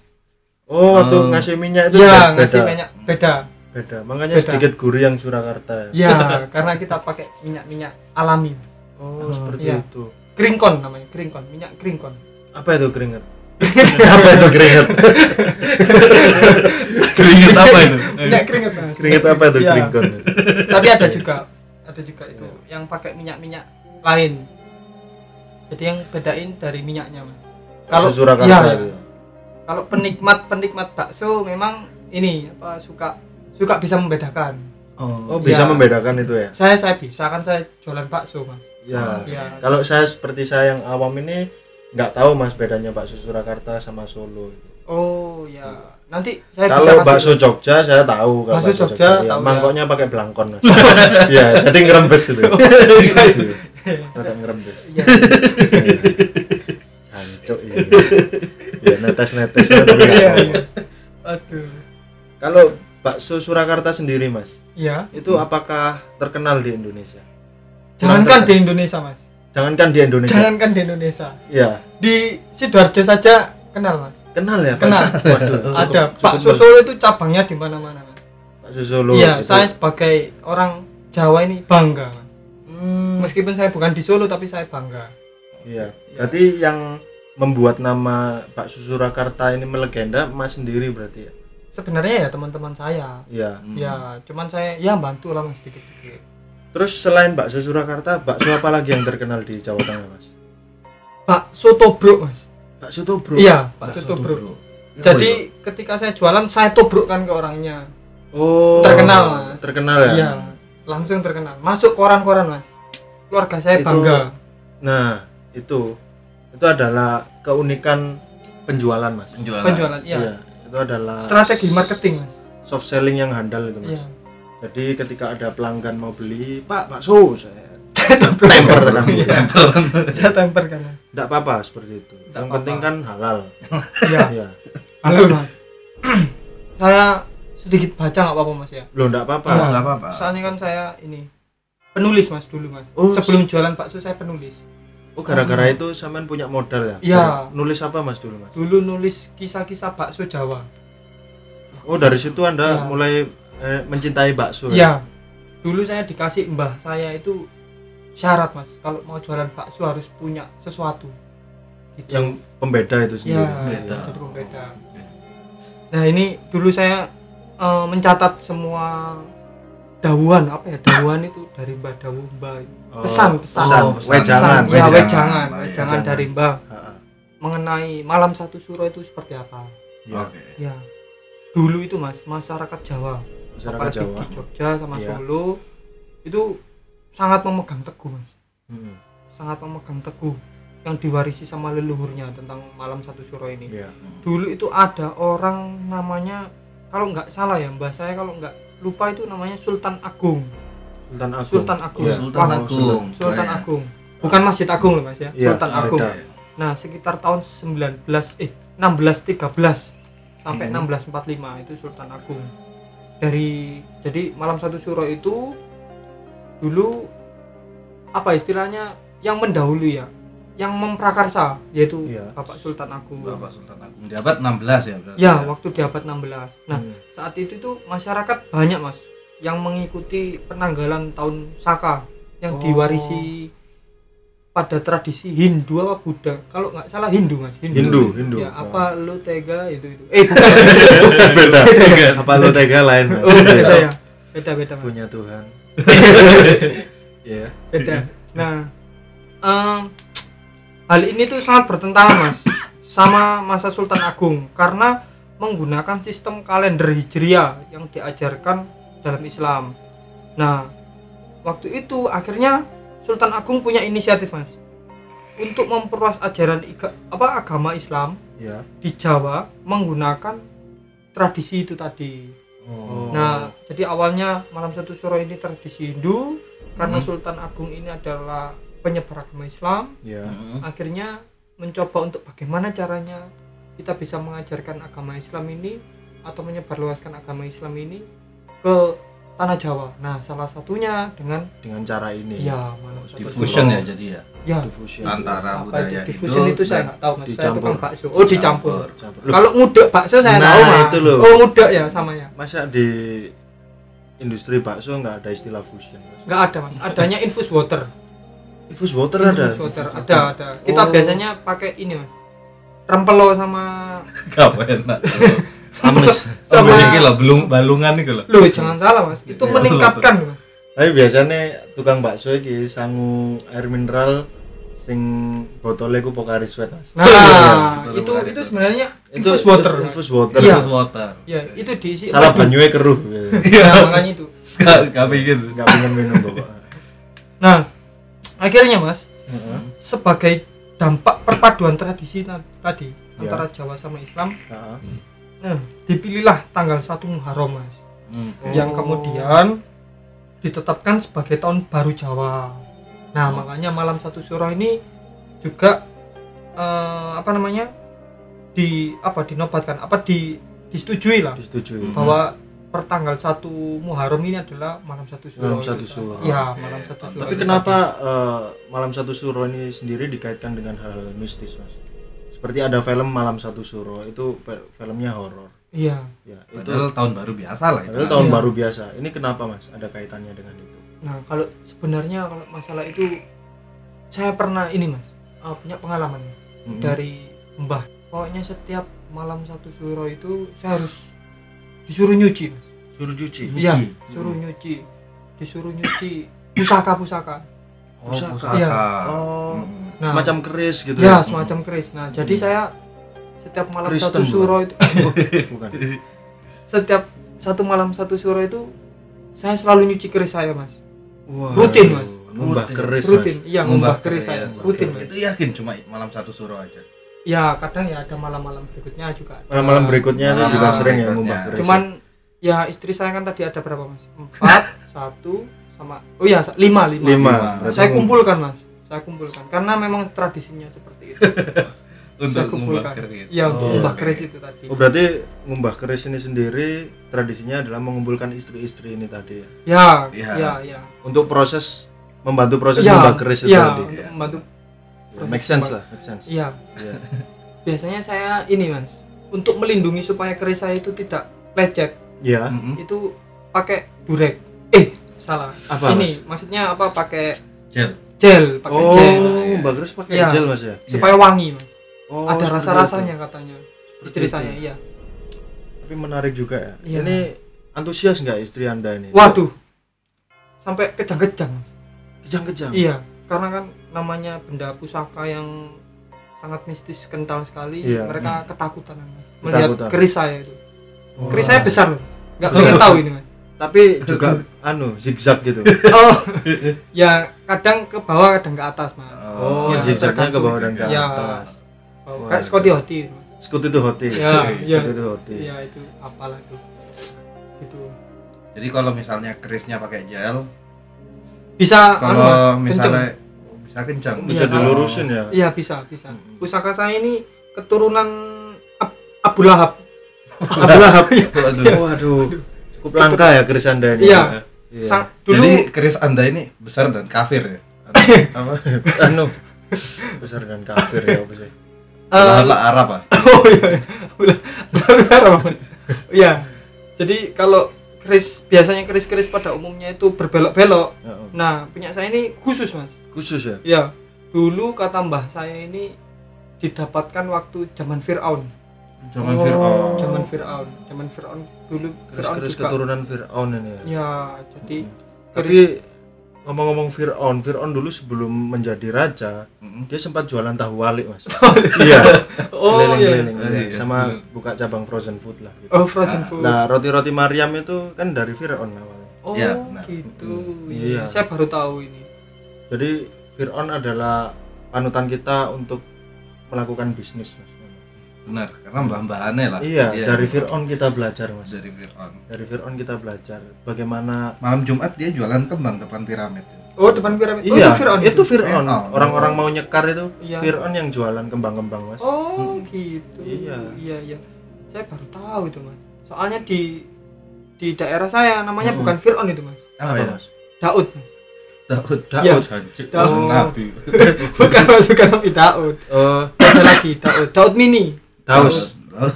Oh, waktu Oh. ngasih minyak itu ya beda. ngasih minyak beda Beda. Makanya Beda. sedikit gurih yang Surakarta. ya karena kita pakai minyak minyak alami Mas. Oh, seperti iya. itu. kringkon namanya kringkon minyak kringkon Apa itu keringat? apa itu keringat? Keringet apa itu? minyak keringet mas Keringat apa itu Iya. kringkon? tapi ada juga ada juga itu yang pakai minyak minyak lain jadi yang bedain dari minyaknya mas Kalau itu. kalau penikmat penikmat bakso memang ini apa suka suka bisa membedakan Oh, bisa Iya. membedakan itu ya? saya saya bisa kan saya jualan bakso mas Ya. ya Kalau saya seperti saya yang awam ini nggak tahu Mas bedanya bakso Surakarta sama Solo oh ya nanti saya bisa Kalau kasih, bakso. Jogja saya tahu kalau Bakso Jogja iya. tahu ya. mangkoknya pakai belangkon Mas. Iya, jadi ngerembes itu. Rada ngerembes. Iya. Iya. Ya netes-netes tapi nggak Iya, iya. aduh Kalau bakso Surakarta sendiri Mas, ya itu apakah terkenal di Indonesia? Jangankan di Indonesia mas Jangankan di Indonesia. jangankan di Indonesia Iya, di sidoarjo saja kenal mas kenal ya Kenal. Pak? Waduh, cukup- ada cukup bakso ber- Solo itu cabangnya di mana-mana mas Bakso Solo. iya itu. saya sebagai orang Jawa ini bangga mas Hmm, meskipun saya bukan di Solo tapi saya bangga Iya. Berarti yang membuat nama bakso Surakarta ini melegenda Mas sendiri berarti ya? sebenarnya ya teman-teman saya Iya. Hmm. ya cuman saya ya bantu lah mas dikit-dikit Terus selain bakso Surakarta, bakso apa lagi yang terkenal di Jawa Tengah, Mas? bakso tobruk mas Bakso Tobruk. iya bakso tobruk jadi ketika saya jualan saya tobrukkan ke orangnya Oh. Terkenal, Mas. Terkenal ya? iya langsung terkenal masuk koran-koran mas keluarga saya Itu- bangga Nah, itu itu adalah keunikan penjualan, Mas. Penjualan. penjualan iya Itu adalah strategi marketing mas soft selling yang handal itu, Mas. iya Jadi ketika ada pelanggan mau beli, "Pak, bakso." Saya temper tekan dia. saya temper kan. Enggak apa-apa seperti itu. Nggak yang apa-apa. penting kan halal. iya Iya. halo mas saya sedikit baca nggak apa-apa mas ya Loh, enggak apa-apa. Oh, nggak apa-apa. soalnya kan saya ini penulis mas dulu mas Oh, sebelum jualan bakso saya penulis Oh, gara-gara itu sampean punya modal ya? Iya. Nulis apa, Mas dulu, Mas? dulu nulis kisah-kisah bakso Jawa Oh, dari situ Anda Iya. mulai eh, mencintai bakso. ya? Iya. Dulu saya dikasih mbah saya itu syarat mas, kalau mau jualan bakso harus punya sesuatu. Gitu. Yang pembeda itu ya, sendiri. Pembeda. jadi pembeda. Nah ini dulu saya eh, mencatat semua dawuhan apa ya dawuhan itu dari mbah dawu mbah Oh, pesan pesan pesan, Oh, pesan. wejangan, ya wejangan. wejangan wejangan dari mbah mengenai malam satu suro itu seperti apa Ya, Oke. ya dulu itu mas masyarakat Jawa masyarakat apalagi Jawa. di Jogja sama Iya. Solo itu sangat memegang teguh mas Hmm, sangat memegang teguh yang diwarisi sama leluhurnya tentang malam satu suro ini Iya. dulu itu ada orang namanya kalau nggak salah ya mbah saya kalau nggak lupa itu namanya Sultan Agung Sultan Agung. Sultan Agung. Iya. Sultan Wah, Agung. Sultan Kayak- Agung bukan Masjid Agung loh mas ya Iya, Sultan. Agung nah sekitar tahun 19 eh 1613 sampai Hmm. 1645 itu Sultan Agung dari jadi malam satu suro itu dulu apa istilahnya yang mendahului ya yang memprakarsa yaitu Iya. Bapak Sultan Agung Bapak Sultan Agung di abad 16 ya berarti. ya waktu di abad 16 nah Hmm. saat itu tuh masyarakat banyak mas yang mengikuti penanggalan tahun Saka yang Oh. diwarisi pada tradisi Hindu apa Buddha kalau nggak salah Hindu mas Hindu, Hindu. ya apa lo tega itu itu eh bukan beda. Apa lu tega lain? Mas? oh beda ya beda beda mas Punya Tuhan. Iya. beda nah em, hal ini tuh sangat bertentangan mas sama masa Sultan Agung karena menggunakan sistem kalender hijriah yang diajarkan dalam Islam nah waktu itu akhirnya Sultan Agung punya inisiatif mas untuk memperluas ajaran iga- apa agama Islam Iya. di Jawa menggunakan tradisi itu tadi Oh. Nah, jadi awalnya malam satu suro ini tradisi Hindu karena Hmm. Sultan Agung ini adalah penyebar agama Islam. Iya. Hmm. Akhirnya mencoba untuk bagaimana caranya kita bisa mengajarkan agama Islam ini atau menyebarluaskan agama Islam ini ke tanah Jawa. Nah, salah satunya dengan dengan cara ini ya satu diffusion ya jadi ya Ya, diffusion antara apa budaya itu diffusion itu, saya nggak tahu mas. Saya dicampur. tukang bakso. Oh, dicampur. Campur. Loh, Kalau ngudek bakso saya Nah, tahu mas. itu loh. Oh, ngudek ya samanya. masa di industri bakso nggak ada istilah fusion Mas? Nggak ada mas. Adanya infus water. infus water ada Infus water ada ada. Kita Oh. biasanya pakai ini mas. Rempelo sama gak enak amis Sama- ini loh belum balungan nih loh Loh, jangan salah mas. Itu Iya. meningkatkan mas. tapi biasanya tukang bakso iki sangu air mineral sing botolnya ku Pocari Sweat mas Nah, betul, itu itu sebenarnya itu infus water. Infus water Iya. Infus water Ya, itu diisi salah banyunya keruh Nah, makanya itu. gak gak gitu nggak pengen minum bapak Nah, akhirnya Mas, Heeh. sebagai dampak perpaduan tradisi ta- tadi Ya. antara Jawa sama Islam, Heeh. Eh, dipilihlah tanggal 1 Muharram Mas, Hmm. yang Oh. kemudian ditetapkan sebagai tahun baru Jawa. Nah, makanya malam satu surah ini juga eh, apa namanya? di apa dinobatkan apa di disetujui lah disetujui Hmm. bahwa pertanggal 1 Muharram ini adalah malam satu suro. Malam satu suro. Iya, malam satu suro. tapi kenapa eh, malam satu suro ini sendiri dikaitkan dengan hal mistis mas seperti ada film malam satu suro itu filmnya horor? Iya. ya itu Padahal tahun baru biasa lah itu padahal tahun Iya. baru biasa ini kenapa mas ada kaitannya dengan itu Nah, kalau sebenarnya kalau masalah itu saya pernah ini, Mas. eh, punya pengalaman Mas. Mm-mm. dari Mbah. Pokoknya setiap malam satu suro itu saya harus disuruh nyuci, Mas. suruh cuci Iya, Nyuci. suruh nyuci. Disuruh nyuci pusaka-pusaka. Oh, Pusaka. pusaka. Iya. oh Hmm. Nah, semacam keris gitu ya, semacam keris. Nah, jadi saya setiap malam Kristen, satu suro itu bukan setiap satu malam satu suro itu saya selalu nyuci keris saya, Mas. Wah, Rutin, Mas. Rutin. keris Rutin. mas Iya, ngumbah keris keris. saya. Rutin, Mas. itu yakin cuma malam satu suro aja Ya kadang ya ada malam-malam berikutnya juga. ada. malam-malam berikutnya itu Malam juga sering ya ngumbah keris Cuman ya istri saya kan tadi ada berapa mas? Empat, satu, sama oh ya lima lima. lima Lima. Saya kumpulkan mas. Saya kumpulkan karena memang tradisinya seperti itu. untuk kumpulkan. ngumbah keris Iya untuk Oh, ngumbah oke. keris itu tadi. oh berarti ngumbah keris ini sendiri tradisinya adalah mengumpulkan istri-istri ini tadi ya Ya, Iya. ya, ya. untuk proses membantu proses Ya, ngumbah keris itu ya, tadi untuk ya. membantu. Ya, make sense lah make sense Iya. Iya. Biasanya saya ini mas, untuk melindungi supaya keris saya itu tidak lecet, Iya. Mm-mm. itu pakai durek. Eh, salah. Apa, ini maksudnya apa? Pakai gel gel, pakai Oh, gel Mbak Keris pakai Iya. gel mas ya? supaya wangi mas. Oh, ada seperti rasa-rasanya itu. katanya Seperti istri itu. saya iya Tapi menarik juga ya. Iya. Ini antusias nggak istri anda ini? waduh sampai kejang-kejang Mas. Kejang-kejang. iya karena kan namanya benda pusaka yang sangat mistis kental sekali Iya. mereka ketakutan mas melihat Ketakutan. keris saya itu Wah. keris saya besar nggak pengen tahu ini mas Tapi juga anu zigzag gitu. oh ya kadang ke bawah kadang ke atas mas Oh, Ya, zigzagnya ke bawah dan ke Ya. atas. oh, kayak Scotty Hoti. Skut itu hoti. Ya, iya. Skut itu hoti. iya itu apalah itu itu jadi kalau misalnya kerisnya pakai gel bisa anu, kalau kenceng. misalnya bisa kencang Bisa Iya. dilurusin ya. Iya bisa bisa. Mm-mm. Pusaka saya ini keturunan Ab- Abu Lahab. Abu Lahab. Waduh. Waduh. Cukup langka ya keris anda ini. Iya. Iya. Sang, dulu jadi keris anda ini besar dan kafir ya apa? anu besar dan kafir ya apa sih? lah Arab ah oh iya. Abu Lahab. Iya. Jadi kalau keris biasanya keris-keris pada umumnya itu berbelok-belok. Ya, oh. Nah, punya saya ini khusus, Mas. Khusus ya. Ya. Dulu kata Mbah saya ini didapatkan waktu zaman Firaun. zaman Oh. Fir'aun Zaman Firaun. Zaman Firaun dulu Firaun Keris-keris juga. keturunan Fir'aun ini ya. Ya, jadi Tapi ngomong-ngomong Fir'aun, Fir'aun dulu sebelum menjadi raja, Mm-mm. dia sempat jualan tahu wali mas. iya. oh iya. Keliling-keliling. iya. iya. Iya, Sama bener. buka cabang frozen food lah. Gitu. Oh, frozen Ah, food. Nah roti-roti Maryam itu kan dari Fir'aun awalnya. Oh Ya, benar. gitu. Iya. iya. Saya baru tahu ini. Jadi Fir'aun adalah panutan kita untuk melakukan bisnis mas. Benar karena mbah-mbahannya lah Iya, dari Fir'aun kita belajar mas. dari Fir'aun Dari Fir'aun kita belajar bagaimana. malam Jumat dia jualan kembang depan piramid Oh, depan piramid. Oh, iya, itu Firaun. itu Fir'aun. Orang-orang mau nyekar itu Iya. Fir'aun yang jualan kembang-kembang mas. Oh, gitu. Iya. Iya, iya. Saya baru tahu itu, Mas. Soalnya di di daerah saya namanya Hmm. bukan Fir'aun itu mas Apa ya? Mas? Daud mas Daud, Iya. Daud, Hancur. Daud. Oh, Nabi. bukan mas bukan Nabi Daud Oh, ada lagi Daud Daud mini Daus. Daud.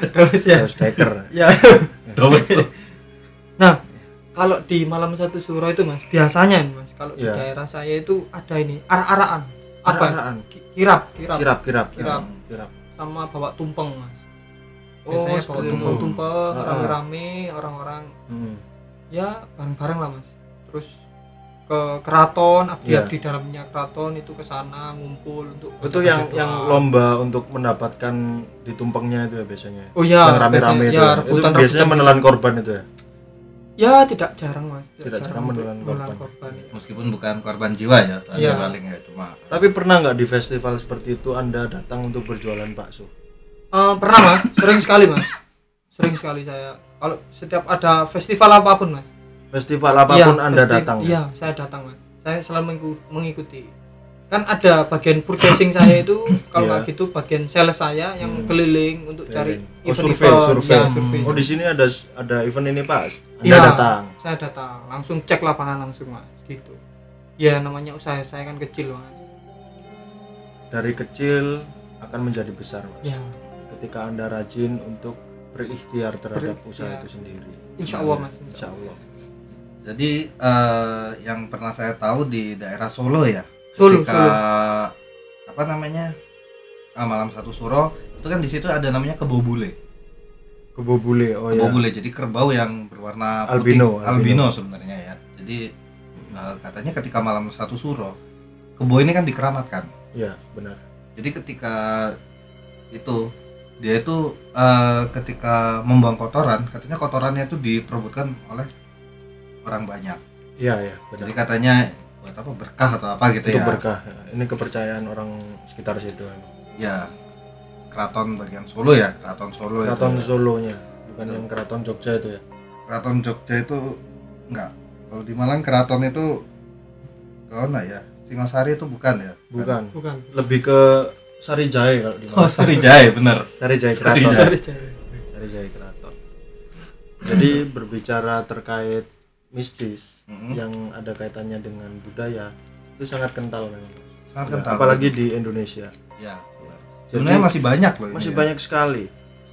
Daud ya Daus Decker. ya Daud. nah kalau di malam satu suro itu mas biasanya nih mas kalau di Iya. daerah saya itu ada ini arak-arakan apa Arak-arakan. Ki- kirap kirap Kirap, kirap, Kirap. kirap. sama bawa tumpeng mas Oh, biasanya bawa seperti itu. tumpeng-tumpeng rame-rame orang-orang Hmm. ya bareng-bareng lah mas terus ke keraton abdi Iya. di dalamnya keraton itu ke sana ngumpul untuk Itu yang doa. yang lomba untuk mendapatkan di tumpengnya itu ya biasanya. oh ya yang rame-rame biasanya- itu. ya, ya. Itu rebutan biasanya rebutan menelan korban itu ya. ya tidak jarang mas Tidak jarang untuk menelan korban. ya. Meskipun bukan korban jiwa ya, Iya. paling ya cuma Tapi pernah nggak di festival seperti itu Anda datang untuk berjualan bakso? Eh, pernah mas sering sekali mas sering sekali saya kalau setiap ada festival apa pun mas Festival apa pun Iya, Anda festi- datang. ya? iya saya datang mas saya selalu mengiku- mengikuti kan ada bagian purchasing saya itu kalau nggak gitu bagian sales saya yang Hmm. keliling untuk cari Oh, event-event. survei, survei. Ya, survei. Oh, di sini ada ada event ini, Pak. Anda Iya, datang. saya datang langsung cek lapangan langsung mas gitu ya namanya usaha saya kan kecil mas Dari kecil akan menjadi besar, Mas. ya Ketika Anda rajin untuk berikhtiar terhadap Berikhtiar. usaha itu sendiri. insya Allah mas Insya Allah. Jadi eh, yang pernah saya tahu di daerah Solo ya, Solo, ketika Solo. apa namanya ah, malam satu suro itu kan di situ ada namanya kebo bule. Kebo bule. Oh kebo ya. bule jadi kerbau yang berwarna Albino, putih, albino, sebenarnya ya. Jadi eh, katanya ketika malam satu suro kebo ini kan dikeramatkan. Iya, benar. Jadi ketika itu dia itu eh, ketika membuang kotoran, katanya kotorannya itu diperebutkan oleh orang banyak. Iya, iya, benar. Jadi katanya buat apa berkah atau apa gitu Untuk ya. berkah. Ya. Ini kepercayaan orang sekitar situ. Ya keraton bagian Solo ya, keraton Solo Keraton itu. Solonya, bukan yang keraton Jogja itu ya. Keraton Jogja itu enggak. Kalau di Malang keraton itu enggak ya, Singosari itu bukan ya? Bukan. bukan Lebih ke Sarijaya kalau di Oh, Sarijaya bener. Sarijaya Sarijaya. Keraton. Sorry. Sarijaya Keraton. Jadi berbicara terkait mistis Mhm. yang ada kaitannya dengan budaya itu sangat kental memang. Sangat Ya, kental. apalagi di Indonesia. ya. Jadi Sebenarnya masih banyak loh masih ya. banyak sekali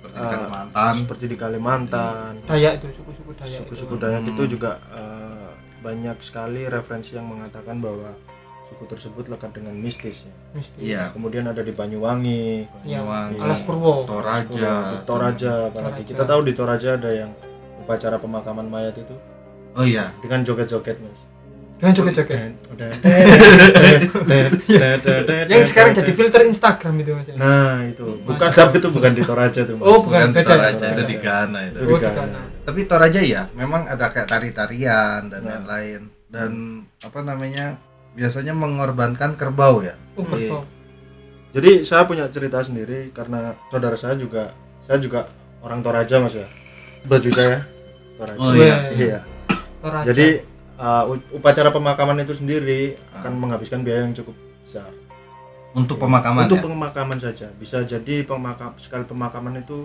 seperti di Kalimantan. seperti di Kalimantan, Dayak itu suku-suku Dayak suku-suku itu. Dayak Hmm. itu juga eh, banyak sekali referensi yang mengatakan bahwa suku tersebut lekat dengan mistis ya. mistis Iya. Kemudian ada di Banyuwangi, ya Banyuwangi, alas purwo Toraja. Toraja apalagi. Toraja. Kita tahu di Toraja ada yang upacara pemakaman mayat itu Oh iya. dengan joget-joget mas. dengan joget-joget yang yang sekarang jadi filter Instagram itu mas ya? nah itu bukan tapi itu bukan di Toraja tuh mas Oh, bukan. Bukan. Toraja, itu di Ghana itu. Oh, di Ghana. Tapi Toraja ya, memang ada kayak tari-tarian dan Nah. lain-lain dan apa namanya biasanya mengorbankan kerbau ya. Oh, Jadi, kerbau. jadi saya punya cerita sendiri karena saudara saya juga saya juga orang Toraja mas ya baju saya Toraja Oh, iya. iya Toraja. jadi uh, upacara pemakaman itu sendiri Ah. akan menghabiskan biaya yang cukup besar untuk pemakaman untuk ya. pemakaman saja bisa jadi pemakam sekali pemakaman itu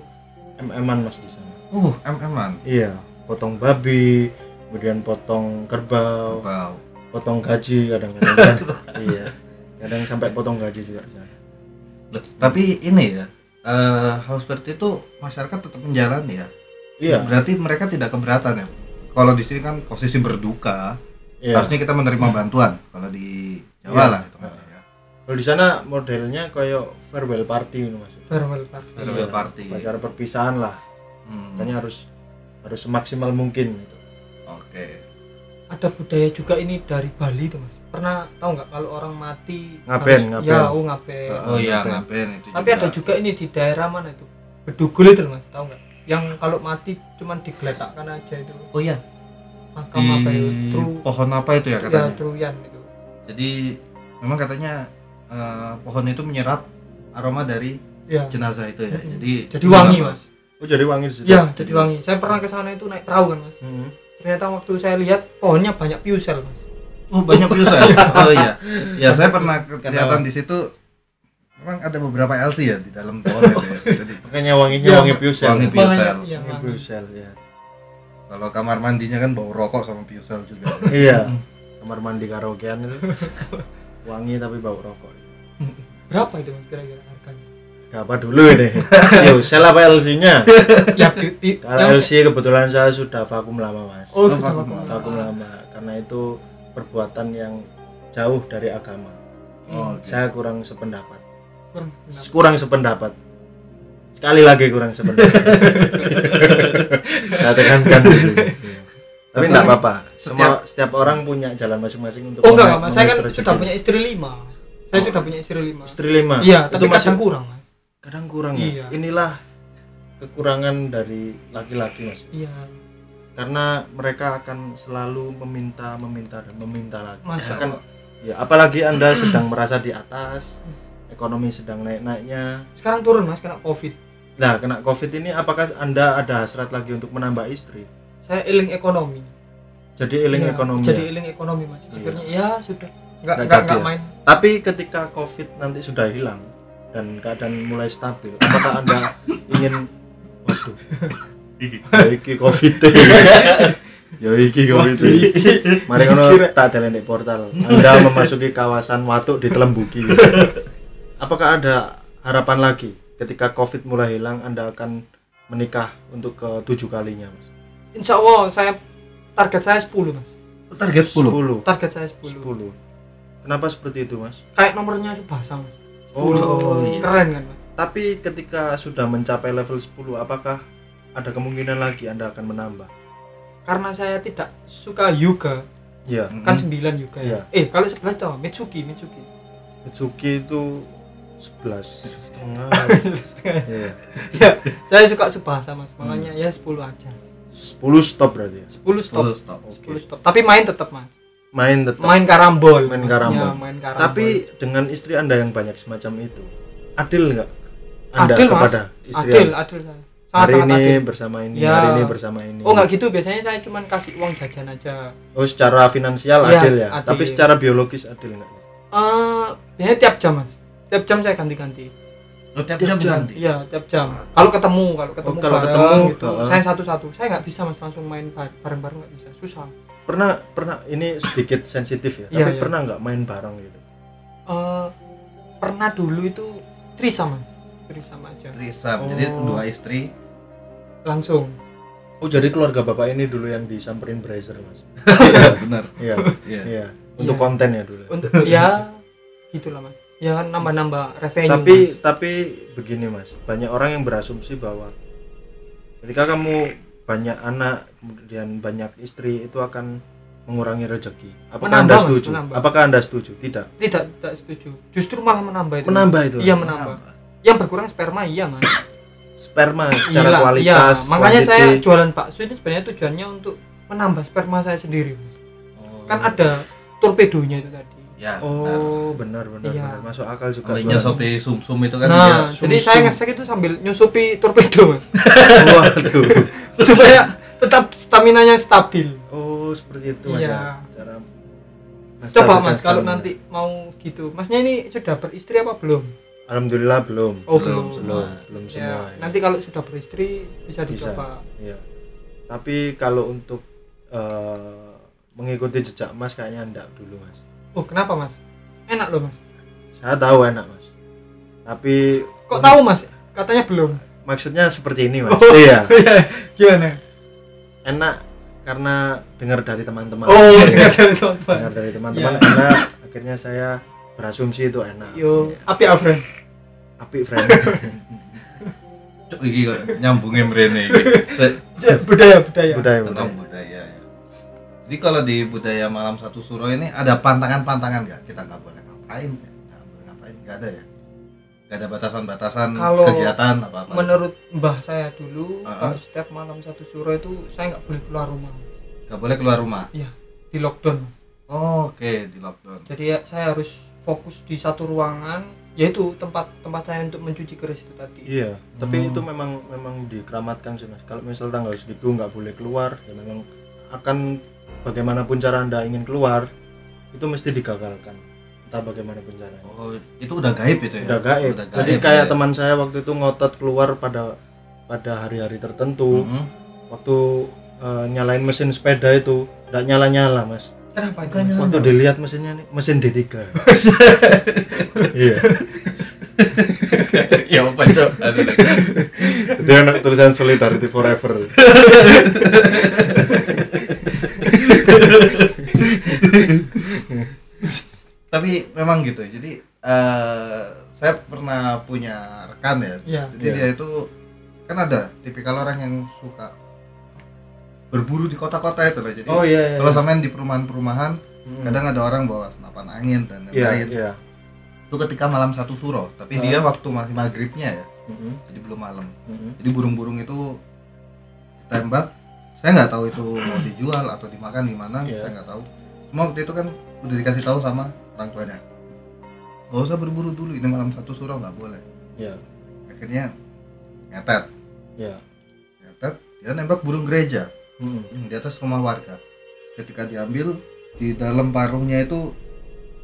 mm-an mas di sana Uh, mm-an. iya potong babi kemudian potong kerbau Kerbau. potong gaji kadang-kadang iya kadang sampai potong gaji juga di sana. Loh, Tapi ini ya, eh, hal seperti itu masyarakat tetap menjalani ya. iya Berarti mereka tidak keberatan ya. Kalau di sini kan posisi berduka, iya harusnya kita menerima bantuan. Kalau di Jawa Iya. lah itu ya. kalau di sana modelnya kayak farewell party ini mas farewell party Farewell Iya, party. acara perpisahan lah Hmm, makanya harus harus semaksimal mungkin gitu. Oke. ada budaya juga ini dari Bali itu mas pernah tahu nggak kalau orang mati Ngaben, harus- ngaben. ya oh ngaben Ah, Oh iya, ngapain? ngapain itu tapi ada juga ini di daerah mana itu bedugul itu mas tahu nggak yang kalau mati cuman digeletakkan aja itu Oh iya, makam di apa itu tru pohon apa itu ya ya katanya? truyan itu Jadi memang katanya eh, pohon itu menyerap aroma dari ya jenazah itu ya. Mm-mm. Jadi jadi wangi mas oh jadi wangi di situ ya jadi wangi saya pernah ke sana itu naik perahu kan mas Hmm. ternyata waktu saya lihat pohonnya banyak piusel mas Oh banyak piusel. oh iya. Ya saya pernah kelihatan di situ. Memang ada beberapa LC ya di dalam itu ya. Jadi makanya wanginya Iya, wangi piusel wangi piusel. iya, wangi piusel ya Kalau kamar mandinya kan bau rokok sama biosel juga. iya. Kamar mandi karaokean itu. Wangi tapi bau rokok. Berapa itu mas kira-kira harganya? Gak apa dulu deh. Yo sel apa LC nya ya pi, pi, kalau yang- LC kebetulan saya sudah vakum lama mas. Oh sudah vakum. vakum. vakum lama. Karena itu perbuatan yang jauh dari agama. Oh, oke. saya kurang sependapat kurang sependapat. kurang sependapat. Sekali lagi kurang sependapat. Saya tekankan di sini. tapi enggak apa-apa. Semua setiap orang punya jalan masing-masing untuk oh enggak mas. Saya kan sudah punya istri lima. Saya Oh. sudah punya istri lima. Istri lima? Iya Itu tapi masih- kadang kurang mas. Kadang kurang Iya. ya inilah kekurangan dari laki-laki mas. Iya. Karena mereka akan selalu meminta meminta dan meminta lagi. Masya Bahkan, Allah. ya apalagi anda sedang merasa di atas ekonomi sedang naik naiknya sekarang turun mas kena covid. Nah kena covid ini apakah anda ada hasrat lagi untuk menambah istri? Saya iling ekonomi. Jadi iling Iya, ekonomi jadi ya? iling ekonomi mas. Iya. akhirnya ya sudah. Nggak Nggak nggak ya? main. Tapi ketika covid nanti sudah hilang dan keadaan mulai stabil apakah anda ingin waduh. Ya iki covid. Ya iki covid. Mari ngono tak jalan di portal. Anda memasuki kawasan watuk di Telembuki apakah ada harapan lagi ketika covid mulai hilang anda akan menikah untuk ke tujuh kalinya mas insya Allah saya target saya 10 mas Target 10. 10 target saya 10, 10 kenapa seperti itu mas kayak nomornya Subasa mas oh iya. keren kan mas Tapi ketika sudah mencapai level 10, apakah ada kemungkinan lagi Anda akan menambah? karena saya tidak suka yoga Iya. kan Hmm. 9 yoga ya Iya. eh kalau 11 tau Mitsuki Mitsuki Mitsuki itu 11 setengah. Iya. ya saya suka Subasa mas makanya ya 10 aja 10 stop berarti ya. 10 stop Stop, stop. 10 stop tapi main tetap mas Main tetap. main karambol Main karambol. main karambol Tapi dengan istri Anda yang banyak semacam itu, adil nggak? Anda Adil, Mas. kepada istri adil Anda? adil saya sangat Hari sangat ini adil bersama ini, Ya. hari ini bersama ini. oh nggak gitu biasanya saya cuman kasih uang jajan aja Oh, secara finansial Iya, adil ya. adil. Tapi secara biologis adil nggak? eh biasanya tiap jam mas tiap jam saya ganti-ganti Oh, tiap Tiap jam jam. ganti. iya tiap jam kalau ketemu kalau ketemu Oh, kalau bareng ketemu, gitu heeh. saya satu-satu saya nggak bisa mas langsung main bar- bareng-bareng nggak bisa susah Pernah pernah ini sedikit sensitif ya, Iya, tapi iya. pernah nggak main bareng gitu? Eh pernah dulu itu trisam mas trisam aja Trisam. Oh. Jadi dua istri. langsung Oh jadi keluarga bapak ini dulu yang disamperin Brazer mas? Iya, benar. Iya, Iya. iya. Untuk Iya. konten ya dulu. untuk ya gitulah mas ya kan nambah-nambah revenue Tapi Mas. tapi begini mas, banyak orang yang berasumsi bahwa ketika kamu banyak anak kemudian banyak istri itu akan mengurangi rezeki. Apakah Menambah, anda Mas, setuju? menambah. Apakah anda setuju? Tidak. tidak tidak setuju justru malah menambah itu Menambah itu. iya menambah yang berkurang sperma iya mas Sperma secara Iyalah, kualitas. iya. makanya quantity. saya jualan bakso ini sebenarnya tujuannya untuk menambah sperma saya sendiri Mas. Oh. kan ada torpedonya itu tadi Ya. Oh benar benar, Iya. benar. masuk akal juga. Kalau jualan. nyosopi sum-sum itu kan nah dia jadi sum-sum. saya ngesek itu sambil nyusupi torpedo Mas. Waduh. supaya tetap stamina nya stabil Oh seperti itu mas Iya. ya. Cara coba menstabilkan mas kalau nanti mau gitu masnya ini sudah beristri apa belum Alhamdulillah belum. oh Belum, belum, belum belum Ya, semua. ya. nanti kalau sudah beristri bisa Bisa. dicoba Iya. Tapi kalau untuk eh, mengikuti jejak Mas kayaknya enggak dulu Mas. Oh kenapa mas enak loh mas Saya tahu enak Mas. Tapi kok tahu mas katanya belum maksudnya seperti ini Mas. Oh. Iya. gimana Enak karena dengar dari teman-teman. oh Iya. dengar dari teman dengar dari teman-teman Iya. enak. Akhirnya saya berasumsi itu enak. yo Iya. api friend Apik friend. Cuk, iki kok nyambungnya mrene iki. budaya budaya budaya Tentang budaya. Jadi kalau di budaya malam satu suro ini ada pantangan-pantangan nggak? Kita nggak boleh ngapain, nggak nggak boleh ngapain, nggak ada ya? Nggak ada batasan-batasan kegiatan apa apa? menurut mbah saya dulu Uh-uh. kalau setiap malam satu suro itu saya nggak boleh keluar rumah Nggak boleh keluar rumah. iya di lockdown. Oh, Oke di lockdown. jadi ya, saya harus fokus di satu ruangan yaitu tempat tempat saya untuk mencuci keris itu tadi Iya, tapi Hmm. itu memang memang dikeramatkan sih mas. Kalau misal tanggal segitu nggak boleh keluar, ya memang akan bagaimanapun cara anda ingin keluar, itu mesti digagalkan. Entah bagaimanapun caranya. Oh itu udah gaib itu ya? Udah gaib. Udah Jadi gaib, kayak ya. teman saya waktu itu ngotot keluar pada pada hari-hari tertentu. Mhm. Waktu eh, nyalain mesin sepeda itu nggak nyala nyala mas kenapa itu Mas? nyala. waktu dilihat mesinnya nih mesin D3 iya ya apa Aduh. itu anak tulisan solidarity forever tapi memang gitu ya jadi eh, saya pernah punya rekan ya Iya. jadi Iya. dia itu kan ada tipikal orang yang suka berburu di kota-kota itu loh jadi oh iya iya kalau samain di perumahan-perumahan Hmm. kadang ada orang bawa senapan angin dan iya lain-lain iya itu ketika malam satu suro tapi Ah. dia waktu masih maghribnya ya Mm-mm, jadi belum malam mm-mm. jadi burung-burung itu ditembak saya nggak tahu itu mau dijual atau dimakan di mana Iya. saya nggak tahu. Cuma waktu itu kan udah dikasih tahu sama orang tuanya. Nggak usah berburu dulu ini malam satu suro nggak boleh. Iya. Akhirnya ngetet iya. Ngetet dia nembak burung gereja. Mm-mm. di atas rumah warga. Ketika diambil di dalam paruhnya itu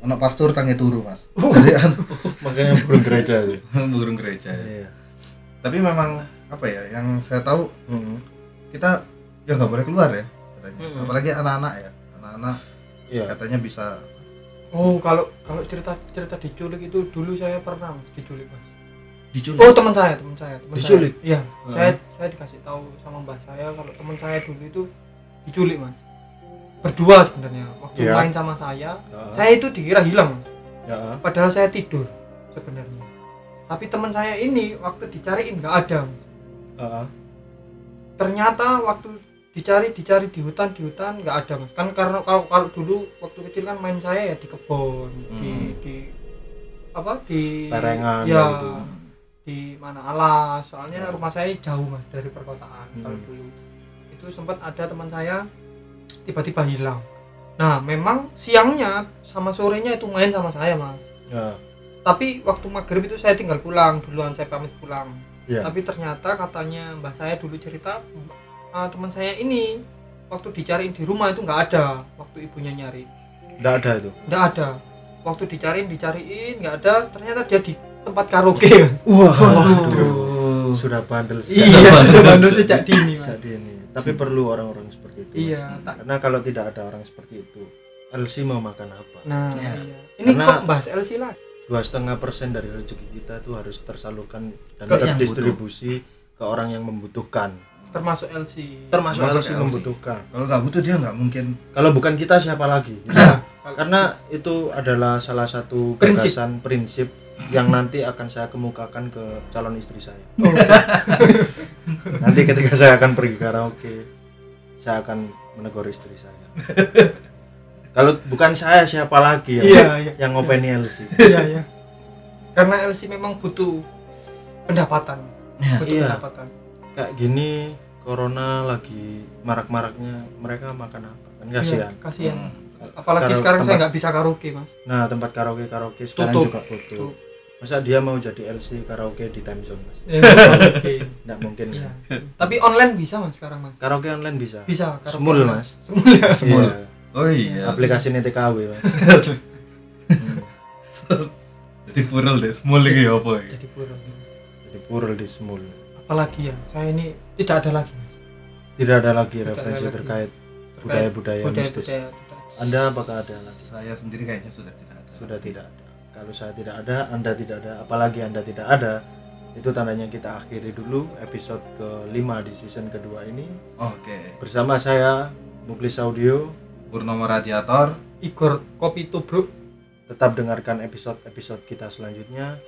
anak pastur tangi turu mas. Jadi anu, makanya burung gereja itu burung gereja. Ya. iya. Tapi memang apa ya yang saya tahu Mm-mm. kita ya nggak boleh keluar ya katanya Mm-mm. apalagi anak-anak ya anak-anak iya katanya bisa oh kalau kalau cerita cerita diculik itu dulu saya pernah mas diculik mas diculik oh teman saya teman saya teman Diculik? saya. iya Ah. saya saya dikasih tahu sama mbah saya kalau teman saya dulu itu diculik mas berdua sebenarnya waktu Iya. main sama saya Ya, saya itu dikira hilang mas ya. padahal saya tidur sebenarnya tapi teman saya ini waktu dicariin nggak ada Mas. Ah, ternyata waktu dicari dicari di hutan di hutan nggak ada mas kan karena kalau kalau dulu waktu kecil kan main saya ya di kebun di Hmm. di apa di Perengan ya gitu. di mana alas soalnya Ya. rumah saya jauh mas dari perkotaan Hmm. kalau dulu itu sempat ada teman saya tiba-tiba hilang nah memang siangnya sama sorenya itu main sama saya mas ya tapi waktu maghrib itu saya tinggal pulang duluan saya pamit pulang ya tapi ternyata katanya mbah saya dulu cerita "Ah, teman saya ini. Waktu dicariin di rumah itu nggak ada. Waktu ibunya nyari. Nggak ada itu? Nggak ada. Waktu dicariin dicariin nggak ada. Ternyata dia di tempat karaoke wah Waduh. sudah bandel iya bandel. sudah bandel sejak dini sejak dini. Tapi perlu orang-orang seperti itu iya Mas. tak karena kalau tidak ada orang seperti itu LC mau makan apa? Nah Ya. iya. ini Karena- kok bahas LC lah. dua setengah persen dari rezeki kita tuh harus tersalurkan dan Ke terdistribusi ke orang yang membutuhkan termasuk LC termasuk Termasuk LC LC. membutuhkan. Kalau nggak butuh dia nggak mungkin. Kalau bukan kita siapa lagi? Nah, karena itu adalah salah satu Prinsip. gagasan prinsip yang nanti akan saya kemukakan ke calon istri saya. Oh, nanti ketika saya akan pergi karaoke saya akan menegur istri saya. Kalau bukan saya siapa lagi yang, iya iya. yang ngopeni LC iya iya. Karena LC memang butuh pendapatan. Ya. butuh Iya. pendapatan. Kayak gini corona lagi marak-maraknya mereka makan apa kan kasihan Iya, kasihan Hmm. apalagi Karo- sekarang saya nggak bisa karaoke mas nah tempat karaoke karaoke sekarang Tutup. juga tutup Tutup. masa dia mau jadi LC karaoke di time zone mas Ya, karaoke. nggak mungkin Iya. tapi online bisa mas sekarang mas karaoke online bisa bisa karaoke Smul, online. Mas. Smul ya. Iya. oh iya aplikasi ini TKW mas jadi purel deh small lagi ya apa ya jadi pura jadi purel di smul apalagi ya? Saya ini tidak ada lagi mas. Tidak ada lagi Tidak ada referensi lagi. terkait budaya-budaya budaya mistis. budaya anda apakah ada lagi? Saya sendiri kayaknya sudah tidak ada. Sudah tidak ada. Kalau saya tidak ada anda tidak ada. Apalagi anda tidak ada itu tandanya kita akhiri dulu episode kelima di season kedua ini. Oke. Bersama saya Muklis Audio. Purnomo Radiator. Igor kopi tubruk. Tetap dengarkan episode-episode kita selanjutnya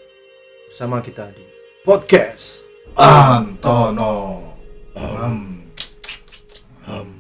bersama kita di podcast 안떠노 음. 음.